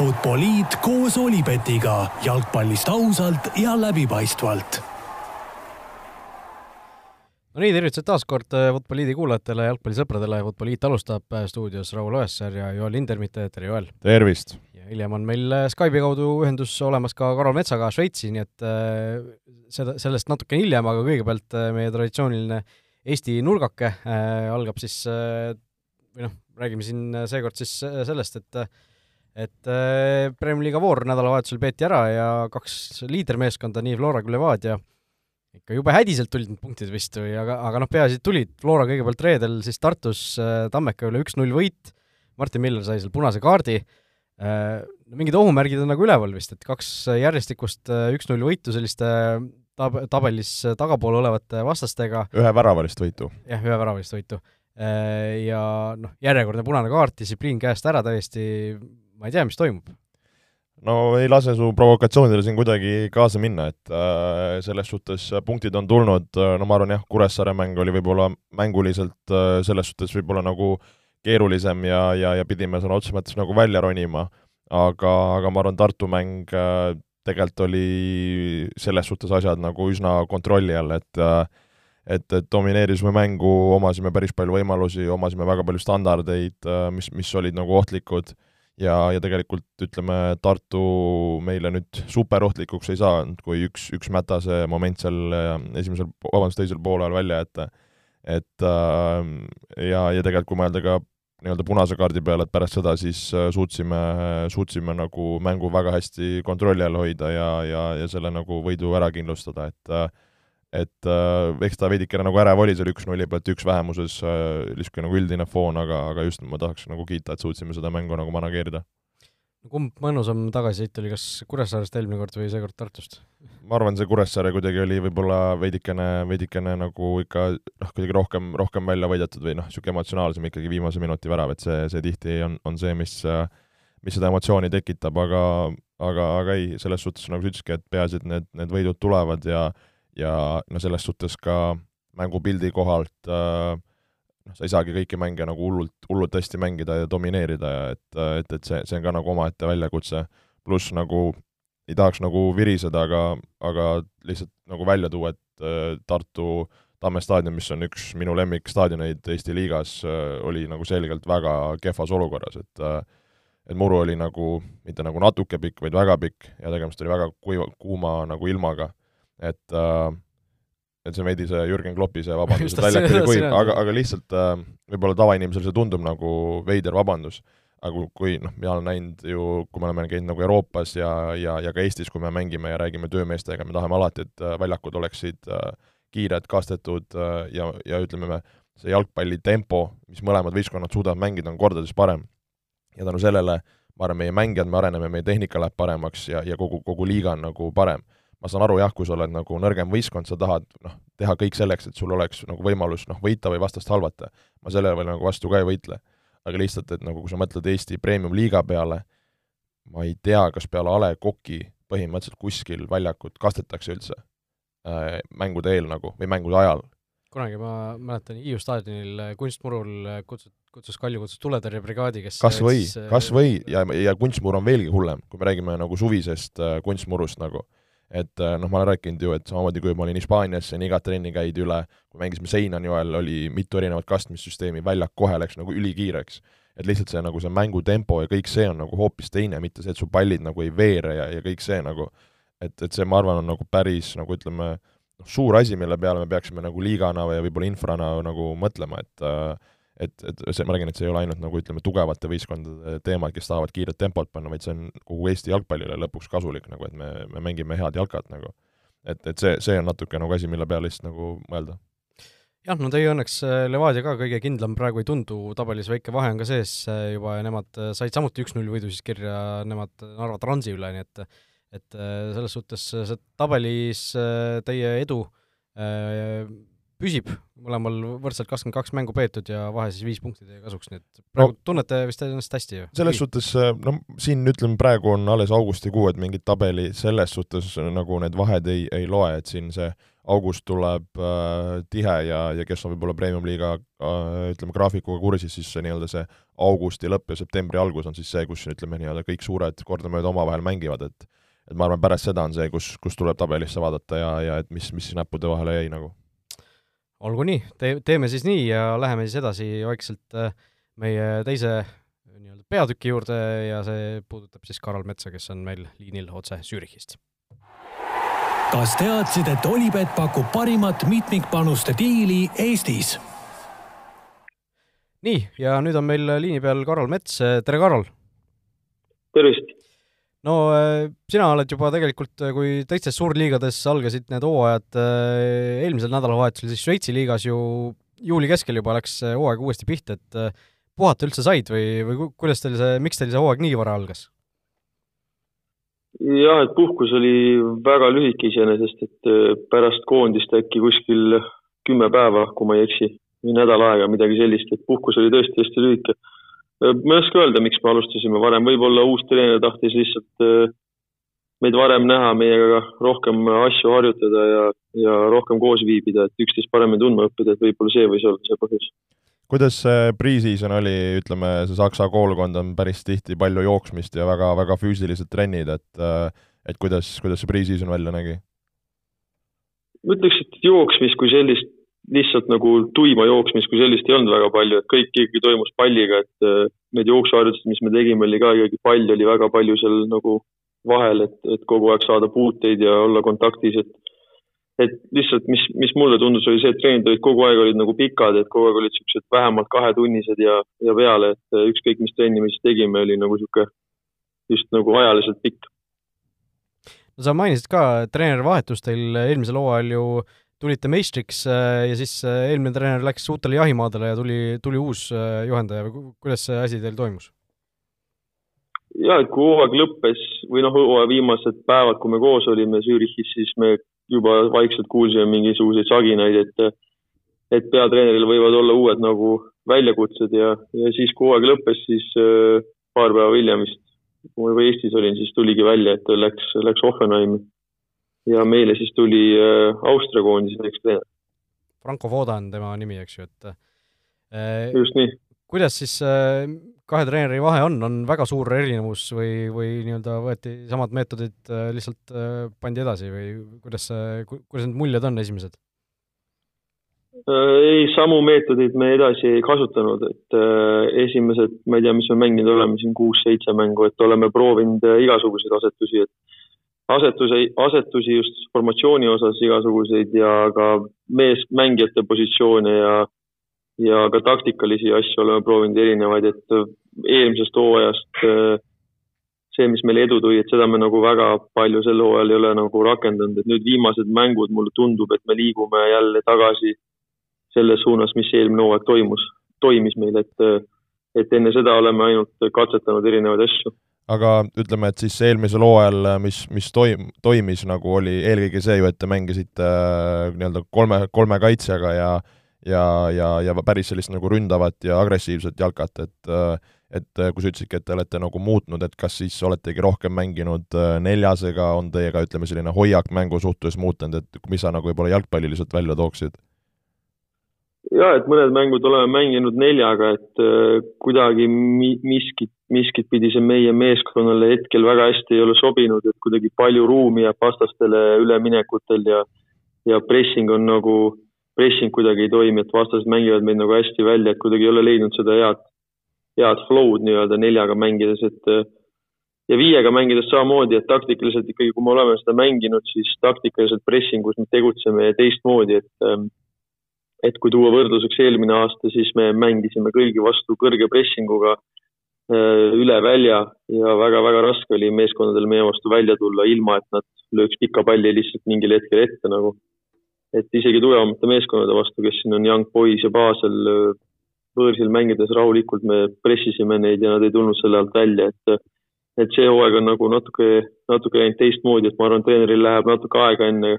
Futboliit koos Olipetiga jalgpallist ausalt ja läbipaistvalt. no nii, tervitused taas kord Futboliidi kuulajatele, jalgpallisõpradele, Futboliit alustab stuudios Raul Õessar ja Joel Lindermitte, tere Joel! tervist! ja hiljem on meil Skype'i kaudu ühendus olemas ka Karol Metsaga Šveitsi, nii et äh, seda, sellest natuke hiljem, aga kõigepealt äh, meie traditsiooniline Eesti nurgake äh, algab siis äh, või noh, räägime siin seekord siis sellest, et et Premier League'i voor nädalavahetusel peeti ära ja kaks liidermeeskonda, nii Flora kui Levadia, ikka jube hädiselt tulid need punktid vist või, aga, aga noh, peaasi, et tulid, Flora kõigepealt reedel siis Tartus Tammeka üle üks-null võit, Martin Miller sai seal punase kaardi, mingid ohumärgid on nagu üleval vist, et kaks järjestikust üks-null võitu selliste tab-, tabelis tagapool olevate vastastega. ühe väravalist võitu. jah, ühe väravalist võitu. Ja noh, järjekordne punane kaart, distsipliin käest ära täiesti, ma ei tea, mis toimub. no ei lase su provokatsioonidele siin kuidagi kaasa minna, et äh, selles suhtes punktid on tulnud, no ma arvan jah, Kuressaare mäng oli võib-olla mänguliselt äh, selles suhtes võib-olla nagu keerulisem ja, ja, ja pidime sõna otseses mõttes nagu välja ronima, aga, aga ma arvan, Tartu mäng äh, tegelikult oli selles suhtes asjad nagu üsna kontrolli all, et et, et domineerisime mängu, omasime päris palju võimalusi, omasime väga palju standardeid, mis, mis olid nagu ohtlikud ja, ja tegelikult ütleme, Tartu meile nüüd superohtlikuks ei saanud, kui üks, üks Mätase moment seal esimesel, vabandust, teisel poolel välja jätta. et ja, ja tegelikult kui mõelda ka nii-öelda punase kaardi peale, et pärast seda siis äh, suutsime, suutsime nagu mängu väga hästi kontrolli all hoida ja, ja, ja selle nagu võidu ära kindlustada, et äh, et äh, eks ta veidikene nagu ärev oli seal üks-nulli pealt, üks vähemuses, niisugune nagu üldine foon, aga, aga just ma tahaks nagu kiita, et suutsime seda mängu nagu manageerida kumb mõnusam tagasisiit oli, kas Kuressaarest eelmine kord või seekord Tartust? ma arvan, see Kuressaare kuidagi oli võib-olla veidikene, veidikene nagu ikka noh, kuidagi rohkem, rohkem välja võidetud või noh, niisugune emotsionaalsem ikkagi viimase minuti värav, et see, see tihti on, on see, mis mis seda emotsiooni tekitab, aga aga, aga ei, selles suhtes nagu sa ütlesidki, et peaasi, et need, need võidud tulevad ja ja no selles suhtes ka mängupildi kohalt äh, noh, sa ei saagi kõiki mänge nagu hullult, hullult hästi mängida ja domineerida ja et, et, et see, see on ka nagu omaette väljakutse, pluss nagu ei tahaks nagu viriseda, aga, aga lihtsalt nagu välja tuua, et äh, Tartu Tamme staadion, mis on üks minu lemmikstaadioneid Eesti liigas, äh, oli nagu selgelt väga kehvas olukorras, et äh, et muru oli nagu, mitte nagu natuke pikk, vaid väga pikk ja tegemist oli väga kuiva, kuuma nagu ilmaga, et äh, et see on veidi see Jürgen Kloppi see vabandus, et väljak oli kuiv, aga, aga lihtsalt äh, võib-olla tavainimesele see tundub nagu veider vabandus, aga kui noh, mina olen näinud ju, kui me oleme käinud nagu Euroopas ja, ja, ja ka Eestis, kui me mängime ja räägime töömeestega, me tahame alati, et äh, väljakud oleksid äh, kiired, kastetud äh, ja, ja ütleme, see jalgpalli tempo, mis mõlemad võistkonnad suudavad mängida, on kordades parem. ja tänu sellele ma arvan, meie mängijad, me areneme, meie tehnika läheb paremaks ja, ja kogu, kogu liiga on nagu parem ma saan aru jah, kui sa oled nagu nõrgem võistkond, sa tahad noh, teha kõik selleks, et sul oleks nagu võimalus noh, võita või vastast halvata. ma sellele veel nagu vastu ka ei võitle. aga lihtsalt, et nagu kui sa mõtled Eesti Premium-liiga peale, ma ei tea, kas peale A Le Coq'i põhimõtteliselt kuskil väljakut kastetakse üldse äh, mängude eel nagu või mängude ajal. kunagi ma mäletan, Hiiu staadionil äh, kunstmurul äh, kutsus, kutsus Kalju kutsus tuletõrjebrigaadi, kes kas või, kas või, ja, ja kunstmur on veelgi hullem, kui me räägime nagu suvisest äh, kunstmurust nagu et äh, noh, ma olen rääkinud ju, et samamoodi kui ma olin Hispaanias, sain igat trenni käidi üle, kui mängisime Seinani joel, oli mitu erinevat kastmissüsteemi, väljak kohe läks nagu ülikiireks. et lihtsalt see nagu see mängutempo ja kõik see on nagu hoopis teine, mitte see, et su pallid nagu ei veere ja, ja kõik see nagu, et, et see, ma arvan, on nagu päris nagu ütleme, noh, suur asi, mille peale me peaksime nagu liigana või võib-olla infrana nagu mõtlema, et äh, et, et see, ma räägin, et see ei ole ainult nagu ütleme, tugevate võistkondade teema, kes tahavad kiiret tempot panna, vaid see on kogu Eesti jalgpallile lõpuks kasulik nagu, et me, me mängime head jalkat nagu. et, et see, see on natuke nagu asi, mille peale lihtsalt nagu mõelda. jah, no teie õnneks äh, Levadia ka kõige kindlam praegu ei tundu, tabelis väike vahe on ka sees äh, juba ja nemad äh, said samuti üks-null võidu siis kirja, nemad Narva Transi üle, nii et et selles suhtes see tabelis teie edu püsib, mõlemal võrdselt kakskümmend kaks mängu peetud ja vahe siis viis punkti teie kasuks, nii et praegu no, tunnete vist ennast hästi ju? selles Või? suhtes, no siin ütleme, praegu on alles augustikuu, et mingit tabeli selles suhtes nagu need vahed ei, ei loe, et siin see august tuleb äh, tihe ja, ja kes on võib-olla Premium-liiga äh, ütleme, graafikuga kursis, siis see nii-öelda see augusti lõpp ja septembri algus on siis see, kus ütleme nii-öelda kõik suured kordamööda omavahel mängivad, et et ma arvan, pärast seda on see, kus, kus tuleb tabelisse vaadata ja, ja et mis, mis näppude vahele jäi nagu olgu nii, tee, teeme siis nii ja läheme siis edasi vaikselt äh, meie teise nii-öelda peatüki juurde ja see puudutab siis Karol Metsa, kes on meil liinil otse Zürichist. kas teadsid, et Olipet pakub parimat mitmikpanuste diili Eestis? nii, ja nüüd on meil liini peal Karol Mets, tere Karol! tervist! No äh, sina oled juba tegelikult, äh, kui teistes suurliigades algasid need hooajad äh, eelmisel nädalavahetusel, siis Šveitsi liigas ju juuli keskel juba läks hooaeg uuesti pihta, et puhata üldse said või, või kuidas teil see, miks teil see hooaeg nii vara algas? jah, et puhkus oli väga lühike iseenesest, et pärast koondist äkki kuskil kümme päeva, kui ma ei eksi, või nädal aega, midagi sellist, et puhkus oli tõesti hästi lühike ma ei oska öelda, miks me alustasime varem, võib-olla uus treener tahtis lihtsalt äh, meid varem näha, meiega rohkem asju harjutada ja, ja rohkem koos viibida, et üksteist paremini tundma õppida, et võib-olla see võis olla see põhjus. kuidas see pre-season oli, ütleme, see Saksa koolkond on päris tihti palju jooksmist ja väga, väga füüsilised trennid, et et kuidas, kuidas see pre-season välja nägi? ma ütleks, et jooksmist kui sellist lihtsalt nagu tuima jooksmist kui sellist ei olnud väga palju, et kõik ikkagi toimus palliga, et äh, need jooksuharjutused, mis me tegime, oli ka ikkagi pall oli väga palju seal nagu vahel, et, et kogu aeg saada puuteid ja olla kontaktis, et et lihtsalt, mis, mis mulle tundus, oli see, et treenid olid kogu aeg olid nagu pikad, et kogu aeg olid niisugused vähemalt kahetunnised ja, ja peale, et äh, ükskõik, mis trenni me siis tegime, oli nagu niisugune just nagu ajaliselt pikk. no sa mainisid ka treenerivahetust teil eelmisel hooajal ju tulite meistriks äh, ja siis äh, eelmine treener läks uutele jahimaadele ja tuli, tuli uus äh, juhendaja või kuidas see asi teil toimus? ja, et kui hooaeg lõppes või noh, hooaja viimased päevad, kui me koos olime Zürichis, siis me juba vaikselt kuulsime mingisuguseid saginaid, et et peatreeneril võivad olla uued nagu väljakutsed ja, ja siis, kui hooaeg lõppes, siis paar päeva hiljem vist, kui ma juba Eestis olin, siis tuligi välja, et läks, läks Offenheimi ja meile siis tuli äh, Austria koondise üks treener. Franco Foda on tema nimi, eks ju, et äh, just nii. kuidas siis äh, kahe treeneri vahe on, on väga suur erinevus või, või nii-öelda võeti samad meetodid, lihtsalt pandi edasi või kuidas see, kuidas need muljed on esimesed? ei, samu meetodeid me edasi ei kasutanud, et esimesed, ma ei tea, mis me mänginud oleme siin kuus-seitse mängu, et oleme proovinud igasuguseid asetusi, et asetuse, asetusi just formatsiooni osas igasuguseid ja ka mees, mängijate positsioone ja, ja ka taktikalisi asju oleme proovinud erinevaid, et eelmisest hooajast see, mis meile edu tõi, et seda me nagu väga palju sel hooajal ei ole nagu rakendanud, et nüüd viimased mängud mulle tundub, et me liigume jälle tagasi selles suunas, mis eelmine hooaeg toimus, toimis meil, et et enne seda oleme ainult katsetanud erinevaid asju aga ütleme, et siis eelmisel hooajal, mis, mis toim-, toimis nagu oli eelkõige see ju, et te mängisite äh, nii-öelda kolme, kolme kaitsjaga ja ja, ja, ja päris sellist nagu ründavat ja agressiivset jalkat, et äh, et äh, kui sa ütlesidki, et te olete nagu muutnud, et kas siis oletegi rohkem mänginud äh, neljasega, on teiega, ütleme, selline hoiak mängu suhtes muutunud, et mis sa nagu võib-olla jalgpalliliselt välja tooksid? Ja et mõned mängud oleme mänginud neljaga, et äh, kuidagi mi-, miskit, miskit pidi see meie meeskonnale hetkel väga hästi ei ole sobinud, et kuidagi palju ruumi jääb vastastele üleminekutel ja ja pressing on nagu, pressing kuidagi ei toimi, et vastased mängivad meid nagu hästi välja, et kuidagi ei ole leidnud seda head, head flow'd nii-öelda neljaga mängides, et äh, ja viiega mängides samamoodi, et taktikaliselt ikkagi, kui me oleme seda mänginud, siis taktikaliselt pressingus me tegutseme teistmoodi, et ähm, et kui tuua võrdluseks eelmine aasta, siis me mängisime kõigi vastu kõrge pressinguga äh, üle välja ja väga-väga raske oli meeskondadel meie vastu välja tulla, ilma et nad lööks pika palli lihtsalt mingil hetkel ette nagu. et isegi tugevamate meeskondade vastu, kes siin on Young Boys ja Basel, äh, võõrsil mängides rahulikult me pressisime neid ja nad ei tulnud selle alt välja, et et see hooaeg on nagu natuke, natuke läinud teistmoodi, et ma arvan, treeneril läheb natuke aega enne,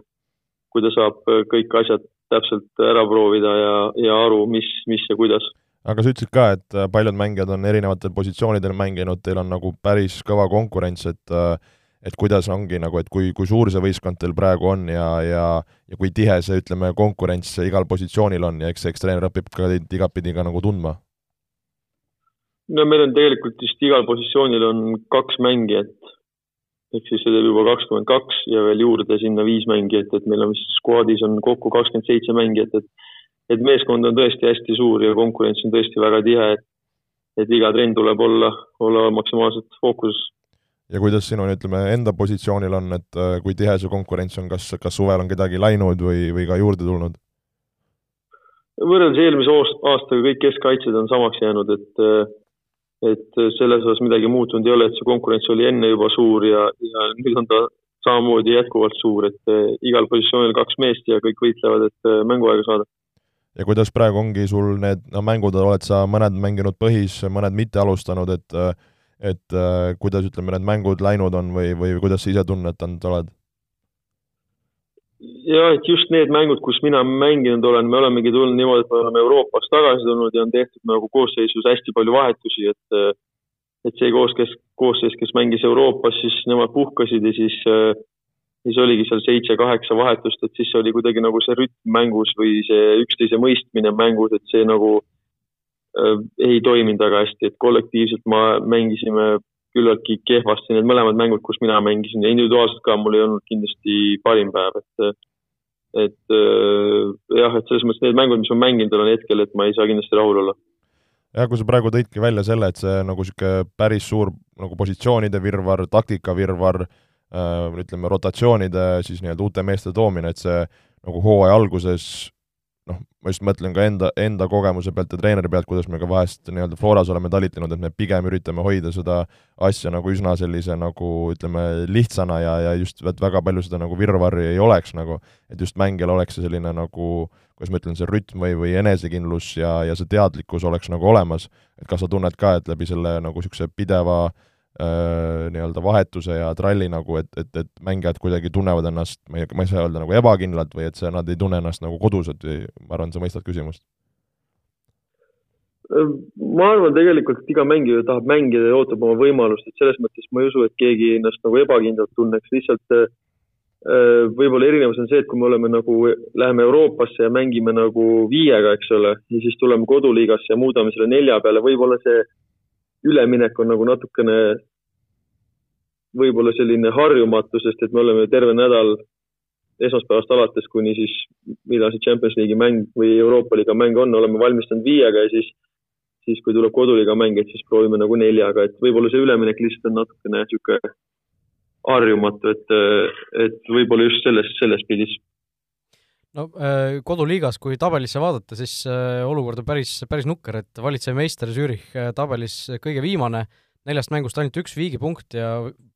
kui ta saab kõik asjad täpselt ära proovida ja, ja aru, mis, mis ja kuidas. aga sa ütlesid ka, et äh, paljud mängijad on erinevatel positsioonidel mänginud, teil on nagu päris kõva konkurents, et äh, et kuidas ongi nagu, et kui, kui suur see võistkond teil praegu on ja, ja ja kui tihe see, ütleme, konkurents igal positsioonil on ja eks, eks treener õpib ka teid igatpidi ka nagu tundma? no meil on tegelikult vist igal positsioonil on kaks mängijat, ehk siis see teeb juba kakskümmend kaks ja veel juurde sinna viis mängijat, et meil on vist skuadis on kokku kakskümmend seitse mängijat, et et meeskond on tõesti hästi suur ja konkurents on tõesti väga tihe, et et iga trenn tuleb olla, olla maksimaalselt fookuses ja kuidas sinu, ütleme, enda positsioonil on, et äh, kui tihe see konkurents on, kas, kas suvel on kedagi läinud või, või ka juurde tulnud? võrreldes eelmise aastaga kõik keskkaitsjad on samaks jäänud, et äh, et selles osas midagi muutunud ei ole, et see konkurents oli enne juba suur ja, ja nüüd on ta samamoodi jätkuvalt suur, et äh, igal positsioonil kaks meest ja kõik võitlevad, et mänguaega saada. ja kuidas praegu ongi sul need, no mängud oled sa mõned mänginud põhis, mõned mitte alustanud, et et äh, kuidas, ütleme, need mängud läinud on või, või kuidas sa ise tunnetanud oled? Jah, et just need mängud, kus mina mänginud olen, me olemegi tulnud niimoodi, et me oleme Euroopast tagasi tulnud ja on tehtud nagu koosseisus hästi palju vahetusi, et äh, et see koos, kes, koosseis, kes mängis Euroopas, siis nemad puhkasid ja siis äh, siis oligi seal seitse-kaheksa vahetust, et siis oli kuidagi nagu see rütm mängus või see üksteise mõistmine mängus, et see nagu Äh, ei toiminud väga hästi, et kollektiivselt ma mängisime küllaltki kehvasti need mõlemad mängud, kus mina mängisin ja individuaalselt ka mul ei olnud kindlasti parim päev, et et äh, jah, et selles mõttes need mängud, mis ma mänginud olen hetkel, et ma ei saa kindlasti rahul olla. jah, kui sa praegu tõidki välja selle, et see nagu niisugune päris suur nagu positsioonide virvarr, taktika virvarr äh,, ütleme, rotatsioonide siis nii-öelda uute meeste toomine, et see nagu hooaja alguses noh, ma just mõtlen ka enda, enda kogemuse pealt ja treeneri pealt, kuidas me ka vahest nii-öelda Floras oleme talitanud, et me pigem üritame hoida seda asja nagu üsna sellise nagu ütleme, lihtsana ja, ja just, et väga palju seda nagu virvarri ei oleks nagu, et just mängijal oleks see selline nagu kuidas ma ütlen, see rütm või, või enesekindlus ja, ja see teadlikkus oleks nagu olemas, et kas sa tunned ka, et läbi selle nagu niisuguse pideva Äh, nii-öelda vahetuse ja tralli nagu, et, et, et mängijad kuidagi tunnevad ennast, ma ei, ma ei saa öelda nagu ebakindlalt või et see, nad ei tunne ennast nagu kodus, et ma arvan, sa mõistad küsimust. ma arvan tegelikult, et iga mängija tahab mängida ja ootab oma võimalust, et selles mõttes ma ei usu, et keegi ennast nagu ebakindlalt tunneks, lihtsalt võib-olla erinevus on see, et kui me oleme nagu, läheme Euroopasse ja mängime nagu viiega, eks ole, ja siis tuleme koduliigasse ja muudame selle nelja peale, võib-olla see üleminek on nagu natukene võib-olla selline harjumatu, sest et me oleme terve nädal esmaspäevast alates kuni siis, millal see Champions League'i mäng või Euroopa liiga mäng on, oleme valmistunud viiega ja siis, siis kui tuleb koduliiga mäng, et siis proovime nagu neljaga, et võib-olla see üleminek lihtsalt on natukene niisugune harjumatu, et, et võib-olla just selles, selles pildis. No äh, koduliigas, kui tabelisse vaadata, siis äh, olukord on päris, päris nukker, et valitsev meister Zürich äh, tabelis kõige viimane, neljast mängust ainult üks viigipunkt ja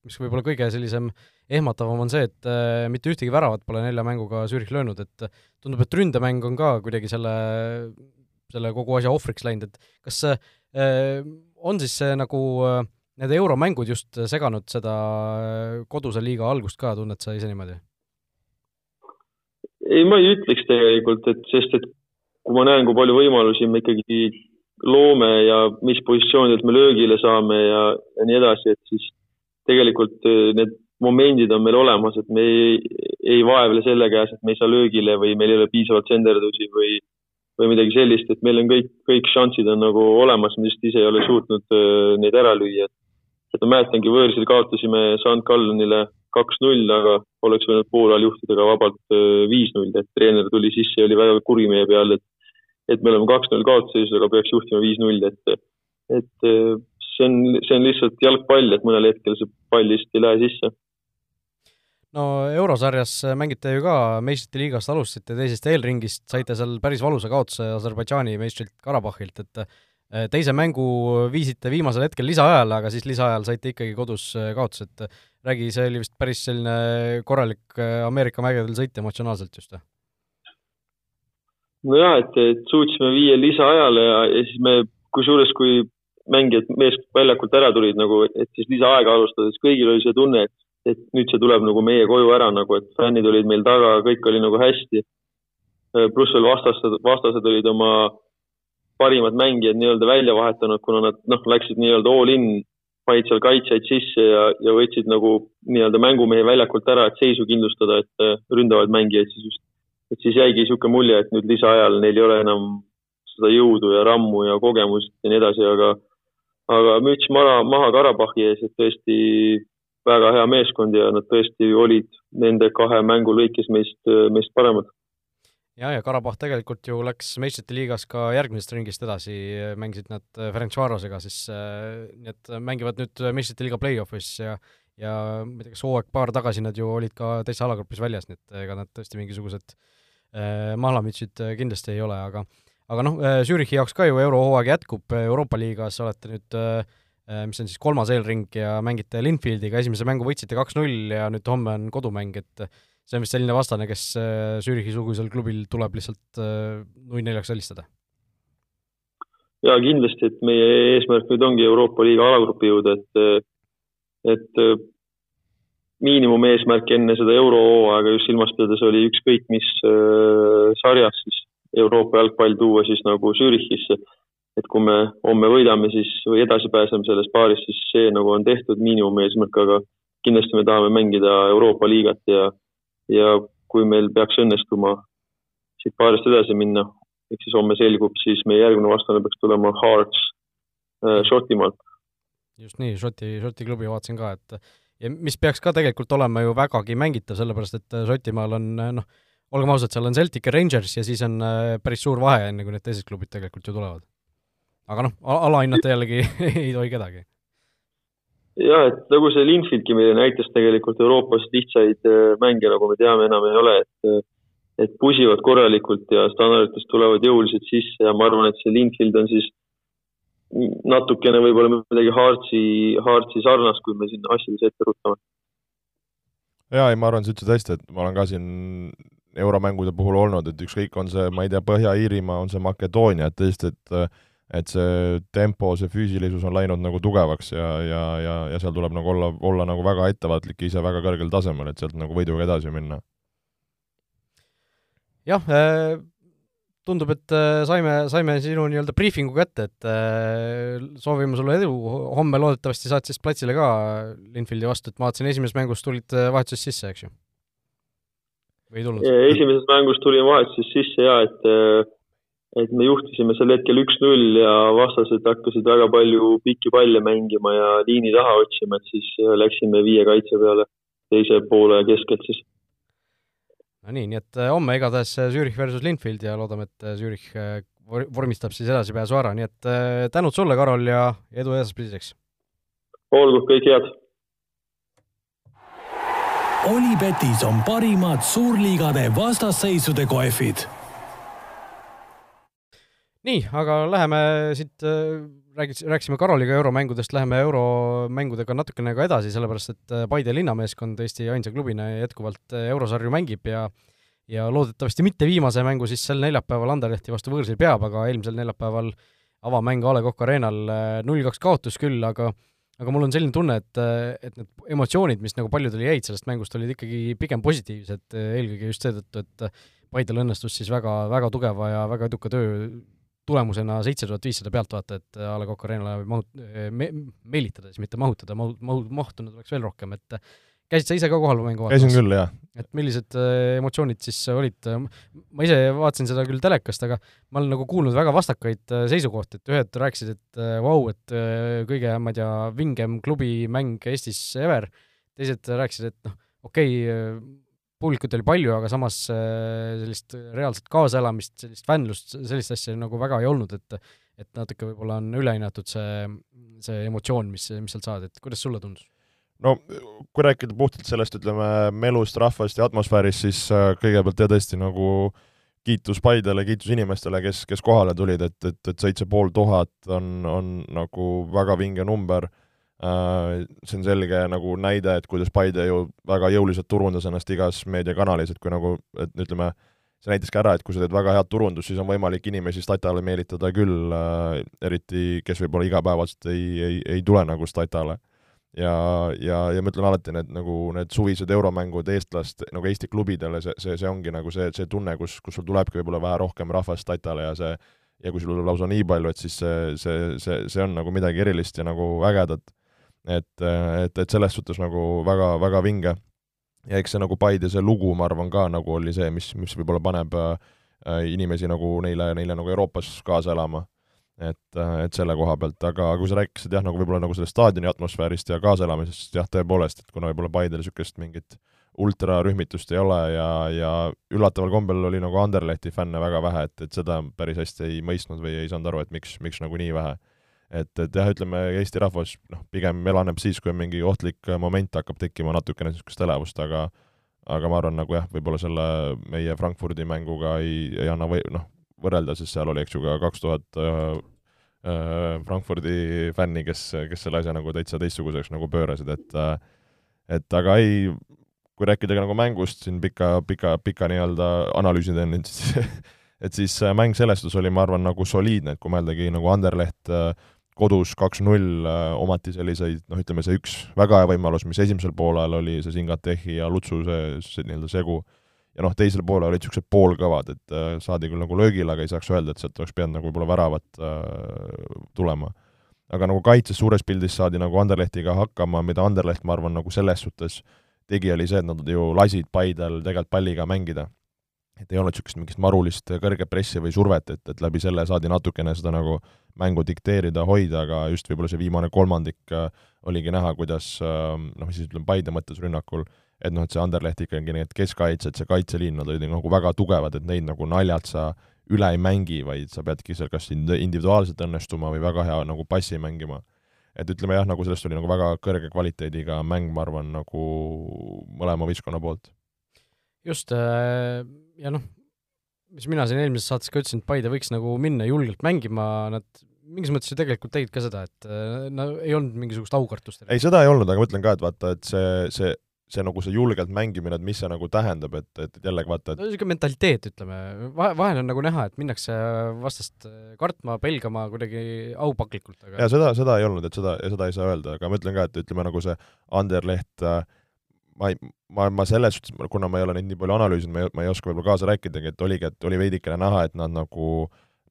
mis võib-olla kõige sellisem ehmatavam on see, et mitte ühtegi väravat pole nelja mänguga Zürich löönud, et tundub, et ründemäng on ka kuidagi selle, selle kogu asja ohvriks läinud, et kas on siis see nagu need euromängud just seganud seda koduse liiga algust ka, tunned sa ise niimoodi? ei, ma ei ütleks tegelikult, et sest et kui ma näen, kui palju võimalusi me ikkagi loome ja mis positsioonidelt me löögile saame ja, ja nii edasi, et siis tegelikult eh, need momendid on meil olemas, et me ei, ei vaevle selle käes, et me ei saa löögile või meil ei ole piisavalt senderdusi või, või midagi sellist, et meil on kõik, kõik šansid on nagu olemas, me lihtsalt ise ei ole suutnud uh, neid ära lüüa. et ma mäletangi, võõrsil kaotasime St Gallenile kaks-null, aga oleks võinud poolajal juhtida ka vabalt äh, viis-null, et treener tuli sisse ja oli väga kuri meie peal, et et me oleme kaks-null kaotusseisus, aga peaks juhtima viis-null, et et äh, see on, see on lihtsalt jalgpall, et mõnel hetkel see pall lihtsalt ei lähe sisse. no eurosarjas mängite ju ka meistrite liigast, alustasite teisest eelringist, saite seal päris valusa kaotuse Aserbaidžaani meistrilt Karabahhilt, et äh, teise mängu viisite viimasel hetkel lisaajale, aga siis lisaajal saite ikkagi kodus kaotuse, et räägi, see oli vist päris selline korralik äh, Ameerika mägedel sõit emotsionaalselt just või? Nojah, et, et suutsime viia lisaajale ja, ja siis me, kusjuures kui mängijad mees väljakult ära tulid nagu, et siis lisaaega alustades kõigil oli see tunne, et, et nüüd see tuleb nagu meie koju ära nagu, et fännid olid meil taga, kõik oli nagu hästi. pluss veel vastased, vastased olid oma parimad mängijad nii-öelda välja vahetanud, kuna nad noh, läksid nii-öelda all in, panid seal kaitsjaid sisse ja, ja võtsid nagu nii-öelda mängumehi väljakult ära, et seisu kindlustada, et ründavaid mängijaid siis just. Et siis jäigi niisugune mulje, et nüüd lisaajal neil ei ole enam seda jõudu ja rammu ja kogemust ja nii edasi, aga aga müts maha, maha Karabahhi ees, et tõesti väga hea meeskond ja nad tõesti olid nende kahe mängu lõikes meist, meist paremad. Ja, ja Karabakh tegelikult ju läks meistrite liigas ka järgmisest ringist edasi, mängisid nad Ferencvarosega, siis äh, nii et mängivad nüüd meistrite liiga play-off'is ja ja ma ei tea, kas hooaeg-paar tagasi nad ju olid ka täitsa alagrupis väljas, nii et ega nad tõesti mingisugused äh, mahlamütsid kindlasti ei ole, aga aga noh, äh, Zürichi jaoks ka ju eurohooaeg jätkub, Euroopa liigas olete nüüd äh, mis on siis kolmas eelring ja mängite Linfieldiga, esimese mängu võitsite kaks-null ja nüüd homme on kodumäng, et see on vist selline vastane, kes äh, Zürichi-sugusel klubil tuleb lihtsalt äh, null neljaks alistada? jaa, kindlasti, et meie eesmärk nüüd ongi Euroopa liiga alagrupi jõuda, et äh, et miinimumeesmärk enne seda eurohooaega just silmas pidades oli ükskõik mis sarjas siis Euroopa jalgpall tuua siis nagu Zürichisse. et kui me homme võidame siis või edasi pääseme selles paaris, siis see nagu on tehtud miinimumeesmärk, aga kindlasti me tahame mängida Euroopa liigat ja ja kui meil peaks õnnestuma siit paarist edasi minna, ehk siis homme selgub, siis meie järgmine vastane peaks tulema Hearts äh, Šotimaalt. just nii, Šoti, Šoti klubi vaatasin ka, et ja mis peaks ka tegelikult olema ju vägagi mängitav, sellepärast et Šotimaal on noh, olgem ausad, seal on Celtic ja Rangers ja siis on äh, päris suur vahe, enne kui need teised klubid tegelikult ju tulevad. aga noh, alahinnata jällegi ei tohi kedagi jah, et nagu see Linfieldki meile näitas tegelikult Euroopas lihtsaid äh, mänge, nagu me teame, enam ei ole, et äh, et pusivad korralikult ja standarditest tulevad jõuliselt sisse ja ma arvan, et see Linfield on siis natukene võib-olla midagi Heartsi, Heartsi sarnast, kui me siin asjades ette ruttame. jaa, ei ma arvan, sa ütlesid hästi, et ma olen ka siin euromängude puhul olnud, et ükskõik, on see, ma ei tea, Põhja-Iirimaa, on see Makedoonia, et tõesti, et et see tempo, see füüsilisus on läinud nagu tugevaks ja, ja, ja, ja seal tuleb nagu olla, olla nagu väga ettevaatlik ja ise väga kõrgel tasemel, et sealt nagu võiduga edasi minna. jah äh,, tundub, et äh, saime, saime sinu nii-öelda briifingu kätte, et äh, soovime sulle edu, homme loodetavasti saad siis platsile ka Linfieldi vastu, et ma vaatasin, esimeses mängus tulid vahetuses sisse, eks ju? või ei tulnud? esimeses mängus tulin vahetuses sisse jaa, et et me juhtisime sel hetkel üks-null ja vastased hakkasid väga palju pikki palle mängima ja liini taha otsima, et siis äh, läksime viie kaitse peale teise poole keskelt siis. No nii, nii et äh, homme igatahes äh, Zürich versus Linfield ja loodame, et Zürich vormistab siis edasipääsu ära, nii et tänud sulle, Karol, ja edu edaspidiseks! olgu, kõik head! Olipetis on parimad suurliigade vastasseisude kohvid nii, aga läheme siit, äh, räägis, rääkisime Karoliga euromängudest, läheme euromängudega natukene ka edasi, sellepärast et äh, Paide linnameeskond Eesti ainsa klubina jätkuvalt äh, eurosarju mängib ja ja loodetavasti mitte viimase mängu siis sel neljapäeval Anderlehti vastu võõrsil peab, aga eelmisel neljapäeval avamäng A Le Coq Arena'l null-kaks kaotus küll, aga aga mul on selline tunne, et, et need emotsioonid, mis nagu paljudel jäid sellest mängust, olid ikkagi pigem positiivsed, eelkõige just seetõttu, et Paidel õnnestus siis väga, väga tugeva ja väga eduka töö tulemusena seitse tuhat viissada pealtvaatajat A Le Coq Arena'le mahut- me,, meelitada siis, mitte mahutada, mahu-, mahu-, mahtunud oleks veel rohkem, et käisid sa ise ka kohal mängu vaatamas? käisin küll, jah. et millised äh, emotsioonid siis olid? ma ise vaatasin seda küll telekast, aga ma olen nagu kuulnud väga vastakaid äh, seisukohti, et ühed rääkisid, et äh, vau wow,, et kõige, ma ei tea, vingem klubimäng Eestis ever, teised rääkisid, et noh, okei okay,, publikut oli palju, aga samas äh, sellist reaalset kaasaelamist, sellist fännlust, sellist asja nagu väga ei olnud, et et natuke võib-olla on ülehinnatud see, see emotsioon, mis, mis sealt saad, et kuidas sulle tundus? no kui rääkida puhtalt sellest, ütleme, melust, rahvast ja atmosfäärist, siis äh, kõigepealt jah, tõesti nagu kiitus Paidele, kiitus inimestele, kes, kes kohale tulid, et, et, et seitse pool tuhat on, on nagu väga vinge number see on selge nagu näide, et kuidas Paide ju väga jõuliselt turundas ennast igas meediakanalis, et kui nagu, et ütleme, see näitas ka ära, et kui sa teed väga head turundust, siis on võimalik inimesi statale meelitada küll äh,, eriti kes võib-olla igapäevaselt ei, ei, ei tule nagu statale. ja, ja, ja ma ütlen alati, need nagu need suvised euromängud eestlast, nagu Eesti klubidele, see, see, see ongi nagu see, see tunne, kus, kus sul tulebki võib-olla vähe rohkem rahvast tatale ja see ja kui sul tuleb lausa nii palju, et siis see, see, see, see on nagu midagi erilist ja nagu ägedat. Et, et, et selles suhtes nagu väga, väga vinge. ja eks see nagu Paide see lugu, ma arvan ka nagu oli see, mis, mis võib-olla paneb äh, inimesi nagu neile, neile nagu Euroopas kaasa elama et, et selle koha pealt, aga kui sa rääkisid jah, nagu võib-olla nagu sellest staadioni atmosfäärist ja kaasaelamisest, jah, tõepoolest, et kuna võib-olla Paidel niisugust mingit ultrarühmitust ei ole ja, ja üllataval kombel oli nagu Anderlehti fänne väga vähe, et, et seda päris hästi ei mõistnud või ei saanud aru, et miks, miks nagu nii vähe. Et, et jah, ütleme Eesti rahvas noh, pigem elaneb siis, kui mingi ohtlik moment hakkab tekkima, natukene niisugust elevust, aga aga ma arvan, nagu jah, võib-olla selle meie Frankfurdi mänguga ei, ei anna või noh, võrrelda, sest seal oli, eks ju, ka kaks tuhat äh, äh, Frankfurdi fänni, kes, kes selle asja nagu täitsa teistsuguseks nagu pöörasid, et äh, et aga ei, kui rääkida ka nagu mängust siin pika, pika, pika nii-öelda analüüsi teen nüüd, siis et siis mäng selles suhtes oli, ma arvan, nagu soliidne, et kui mõeldagi nagu Anderleht kodus kaks-null omati selliseid, noh, ütleme see üks väga hea võimalus, mis esimesel poolel oli see Singatehi ja Lutsu see, see nii-öelda segu, ja noh, teisel poolel olid niisugused poolkõvad, et äh, saadi küll nagu löögile, aga ei saaks öelda, et sealt oleks pidanud nagu võib-olla väravat äh, tulema. aga nagu kaitses suures pildis saadi nagu Anderlehtiga hakkama, mida Anderleht, ma arvan, nagu selles suhtes tegi, oli see, et nad ju lasid Paidel tegelikult palliga mängida. Et ei olnud niisugust mingit marulist kõrget pressi või survet, et, et läbi selle saadi natukene seda nagu mängu dikteerida, hoida, aga just võib-olla see viimane kolmandik äh, oligi näha, kuidas äh, noh, siis ütleme Paide mõttes rünnakul et noh, et see Anderleht ikkagi need keskkaitsjad, see kaitseliin, nad olid nagu väga tugevad, et neid nagu naljalt sa üle ei mängi, vaid sa peadki seal kas individuaalselt õnnestuma või väga hea nagu passi mängima. et ütleme jah, nagu sellest oli nagu väga kõrge kvaliteediga mäng, ma arvan, nagu mõlema võistkonna poolt. Just, äh, ja noh, mis mina siin eelmises saates ka ütlesin, et Paide võiks nagu minna julgelt mängima, nad mingis mõttes ju tegelikult tegid ka seda, et äh, no ei olnud mingisugust aukartust. ei, seda ei olnud, aga ma ütlen ka, et vaata, et see, see see nagu see julgelt mängimine, et mis see nagu tähendab, et, et, et jällegi vaata, et no niisugune mentaliteet, ütleme, vahe, vahel on nagu näha, et minnakse vastast kartma, pelgama kuidagi aupaklikult, aga jaa, seda, seda ei olnud, et seda, seda ei saa öelda, aga ma ütlen ka, et ütleme nagu see Anderleht äh, ma ei, ma, ma selles suhtes, kuna ma ei ole neid nii palju analüüsinud, ma ei, ma ei oska võib-olla kaasa rääkidagi, et oligi, et oli veidikene näha, et nad nagu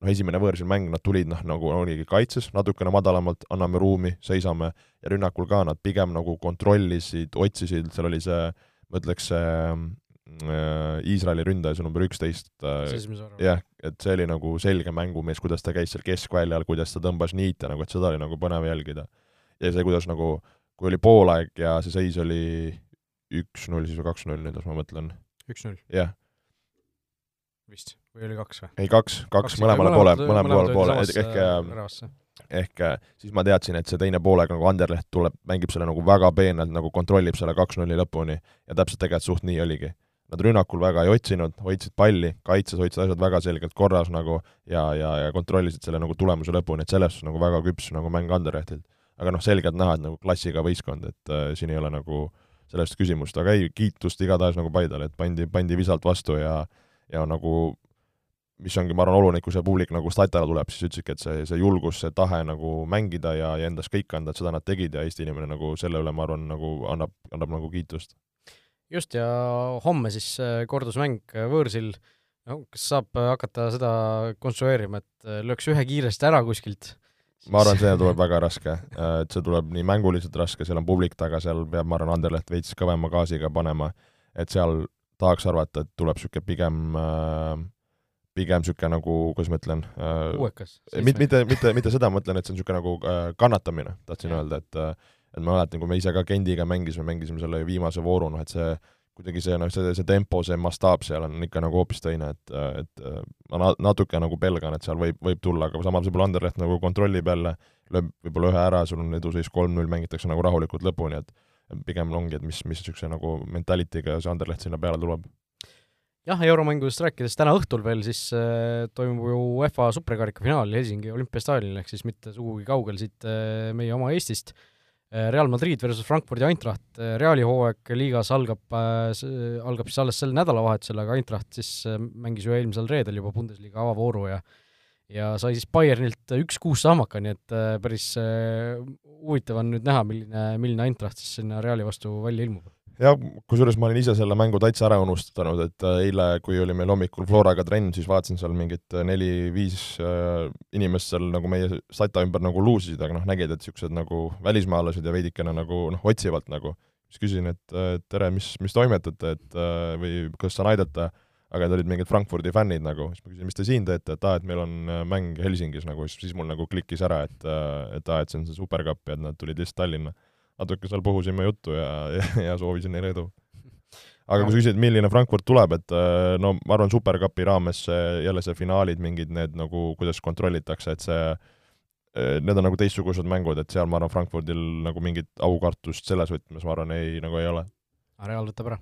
noh, esimene võõrsil mäng, nad tulid noh, nagu oligi kaitses natukene madalamalt, anname ruumi, seisame, ja rünnakul ka nad pigem nagu kontrollisid, otsisid, seal oli see, ma ütleks, see äh, Iisraeli ründaja, see number üksteist, äh, jah, et see oli nagu selge mängumees, kuidas ta käis seal keskväljal, kuidas ta tõmbas niite, nagu et seda oli nagu põnev jälgida. ja see, kuidas nagu, kui oli poolaeg ja see seis oli üks-null siis või kaks-null nüüd, ma mõtlen? üks-null. jah vist, või oli kaks või? ei, kaks, kaks mõlemale poole, mõlemale poole, ehk ehk ehk siis ma teadsin, et see teine poolega nagu Anderleht tuleb, mängib selle nagu väga peenelt, nagu kontrollib selle kaks-nulli lõpuni ja täpselt tegelikult suht nii oligi. Nad rünnakul väga ei otsinud, hoidsid palli, kaitses hoidsid asjad väga selgelt korras nagu ja, ja, ja kontrollisid selle nagu tulemuse lõpuni, et selles suhtes nagu väga küps nagu mäng Anderlehtilt. aga noh, selgelt näha, et nagu klassiga võistkond, et äh, siin ei ole nagu sellest küsimust, aga ei, kiitust igatahes nagu Paidele, et pandi, pandi visalt vastu ja ja nagu mis ongi, ma arvan, oluline, kui see publik nagu statale tuleb, siis ütlesidki, et see, see julgus, see tahe nagu mängida ja, ja endast kõik anda, et seda nad tegid ja Eesti inimene nagu selle üle, ma arvan, nagu annab, annab nagu kiitust. just, ja homme siis äh, kordusmäng äh, võõrsil, no kas saab äh, hakata seda konstrueerima, et lööks ühe kiiresti ära kuskilt? Ma arvan, see tuleb väga raske, et see tuleb nii mänguliselt raske, seal on publik taga, seal peab, ma arvan, Anderleht veits kõvema gaasiga panema, et seal tahaks arvata, et tuleb niisugune pigem äh, pigem niisugune nagu, kuidas ma ütlen äh,, uuekas? mitte, mitte, mitte, mitte seda, ma mõtlen, et see on niisugune nagu äh, kannatamine, tahtsin ja. öelda, et äh, et ma mäletan, kui me ise ka Gendiga mängisime, mängisime selle viimase vooru, noh et see kuidagi see, noh, see, see tempo, see mastaap seal on ikka nagu hoopis teine, et, et ma natuke nagu pelgan, et seal võib, võib tulla, aga samas võib-olla Anderleht nagu kontrollib jälle, lööb võib-olla ühe ära, sul on eduseis kolm-null, mängitakse nagu rahulikult lõpuni, et pigem ongi, et mis, mis niisuguse nagu mentalitiga see Anderleht sinna peale tuleb. jah, euromängudest rääkides, täna õhtul veel siis äh, toimub ju UEFA superkarika finaal Helsingi olümpiastaadionil, ehk siis mitte sugugi kaugel siit äh, meie oma Eestist äh,. Real Madrid versus Frankfurdi Eintracht, äh, Reali hooaeg liigas algab äh,, algab siis alles sel nädalavahetusel, aga Eintracht siis äh, mängis ju eelmisel reedel juba Bundesliga avavooru ja ja sai siis Bayernilt üks-kuus saamaka, nii et päris huvitav on nüüd näha, milline, milline Eintracht siis sinna Reali vastu välja ilmub jah, kusjuures ma olin ise selle mängu täitsa ära unustanud, et äh, eile, kui oli meil hommikul Floraga trenn, siis vaatasin seal mingit äh, neli-viis äh, inimest seal nagu meie sata ümber nagu luusisid, aga noh, nägid, et niisugused nagu välismaalased ja veidikene nagu noh, otsivalt nagu. siis küsisin, et tere, mis, mis toimetate, et või kas saan aidata, aga need olid mingid Frankfurdi fännid nagu, siis ma küsisin, mis te siin teete, et aa, et meil on mäng Helsingis nagu, siis, mul nagu klikkis ära, et et aa, et see on see superkapp ja et nad tulid lihtsalt Tallinna natuke seal puhusime juttu ja, ja, ja soovisin neile edu. aga kui sa küsid, milline Frankfurt tuleb, et äh, no ma arvan, Supercupi raames jälle see finaalid, mingid need nagu, kuidas kontrollitakse, et see äh, need on nagu teistsugused mängud, et seal ma arvan, Frankfurdil nagu mingit aukartust selles võtmes, ma arvan, ei, nagu ei ole. Real võtab ära?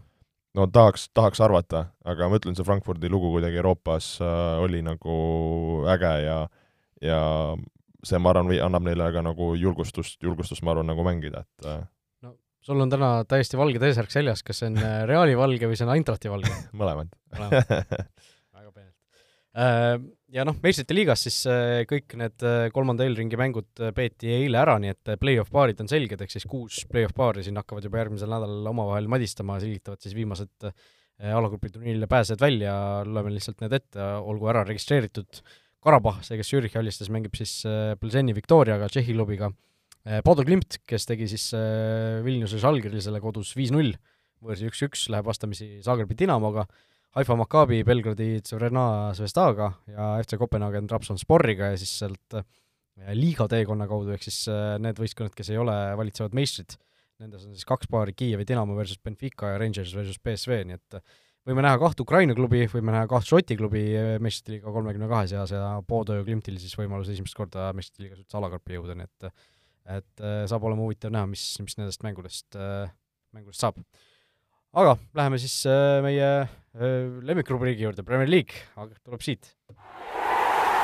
no tahaks, tahaks arvata, aga ma ütlen, see Frankfurdi lugu kuidagi Euroopas äh, oli nagu äge ja ja see, ma arvan, annab neile ka nagu julgustust, julgustust, ma arvan, nagu mängida, et äh, no sul on täna täiesti valge T-särk seljas, kas see on äh, Reali valge või see on Eintrahti valge? Mõlemad. Väga peenelt. Äh, ja noh, meistrite liigas siis kõik need kolmanda eelringi mängud peeti eile ära, nii et play-off paarid on selged, ehk siis kuus play-off paari siin hakkavad juba järgmisel nädalal omavahel madistama, selgitavad siis viimased alagrupi turniirile pääsejad välja, loeme lihtsalt need ette, olgu ära registreeritud Karabah, see, kes Zürichi alistas, mängib siis äh, Plzeni Victoriaga, Tšehhi klubiga. Äh, Bodo Klimt, kes tegi siis äh, Vilniuse Žalgirisele kodus viis-null, võõrsi üks-üks, läheb vastamisi Zagrebi Dinamoga, Haifa Maccabi Belgradi Tsevrena Zvestaga ja FC Kopenhaagen Trabzonsporiga ja siis sealt liiga teekonna kaudu, ehk siis need võistkonnad, kes ei ole valitsevad meistrid, nendes on siis kaks paari, Kiievi Dinamo versus Benfica ja Rangers versus BSV, nii et võime näha kahte Ukraina klubi, võime näha kahte Šoti klubi meistrite liiga kolmekümne kahe seas ja Podo ja Klimtil siis võimalus esimest korda meistrite liigas üldse alakarpi jõuda, nii et et äh, saab olema huvitav näha, mis, mis nendest mängudest, äh, mängudest saab. aga läheme siis meie lemmikrubriigi juurde, Premier League, aga tuleb siit.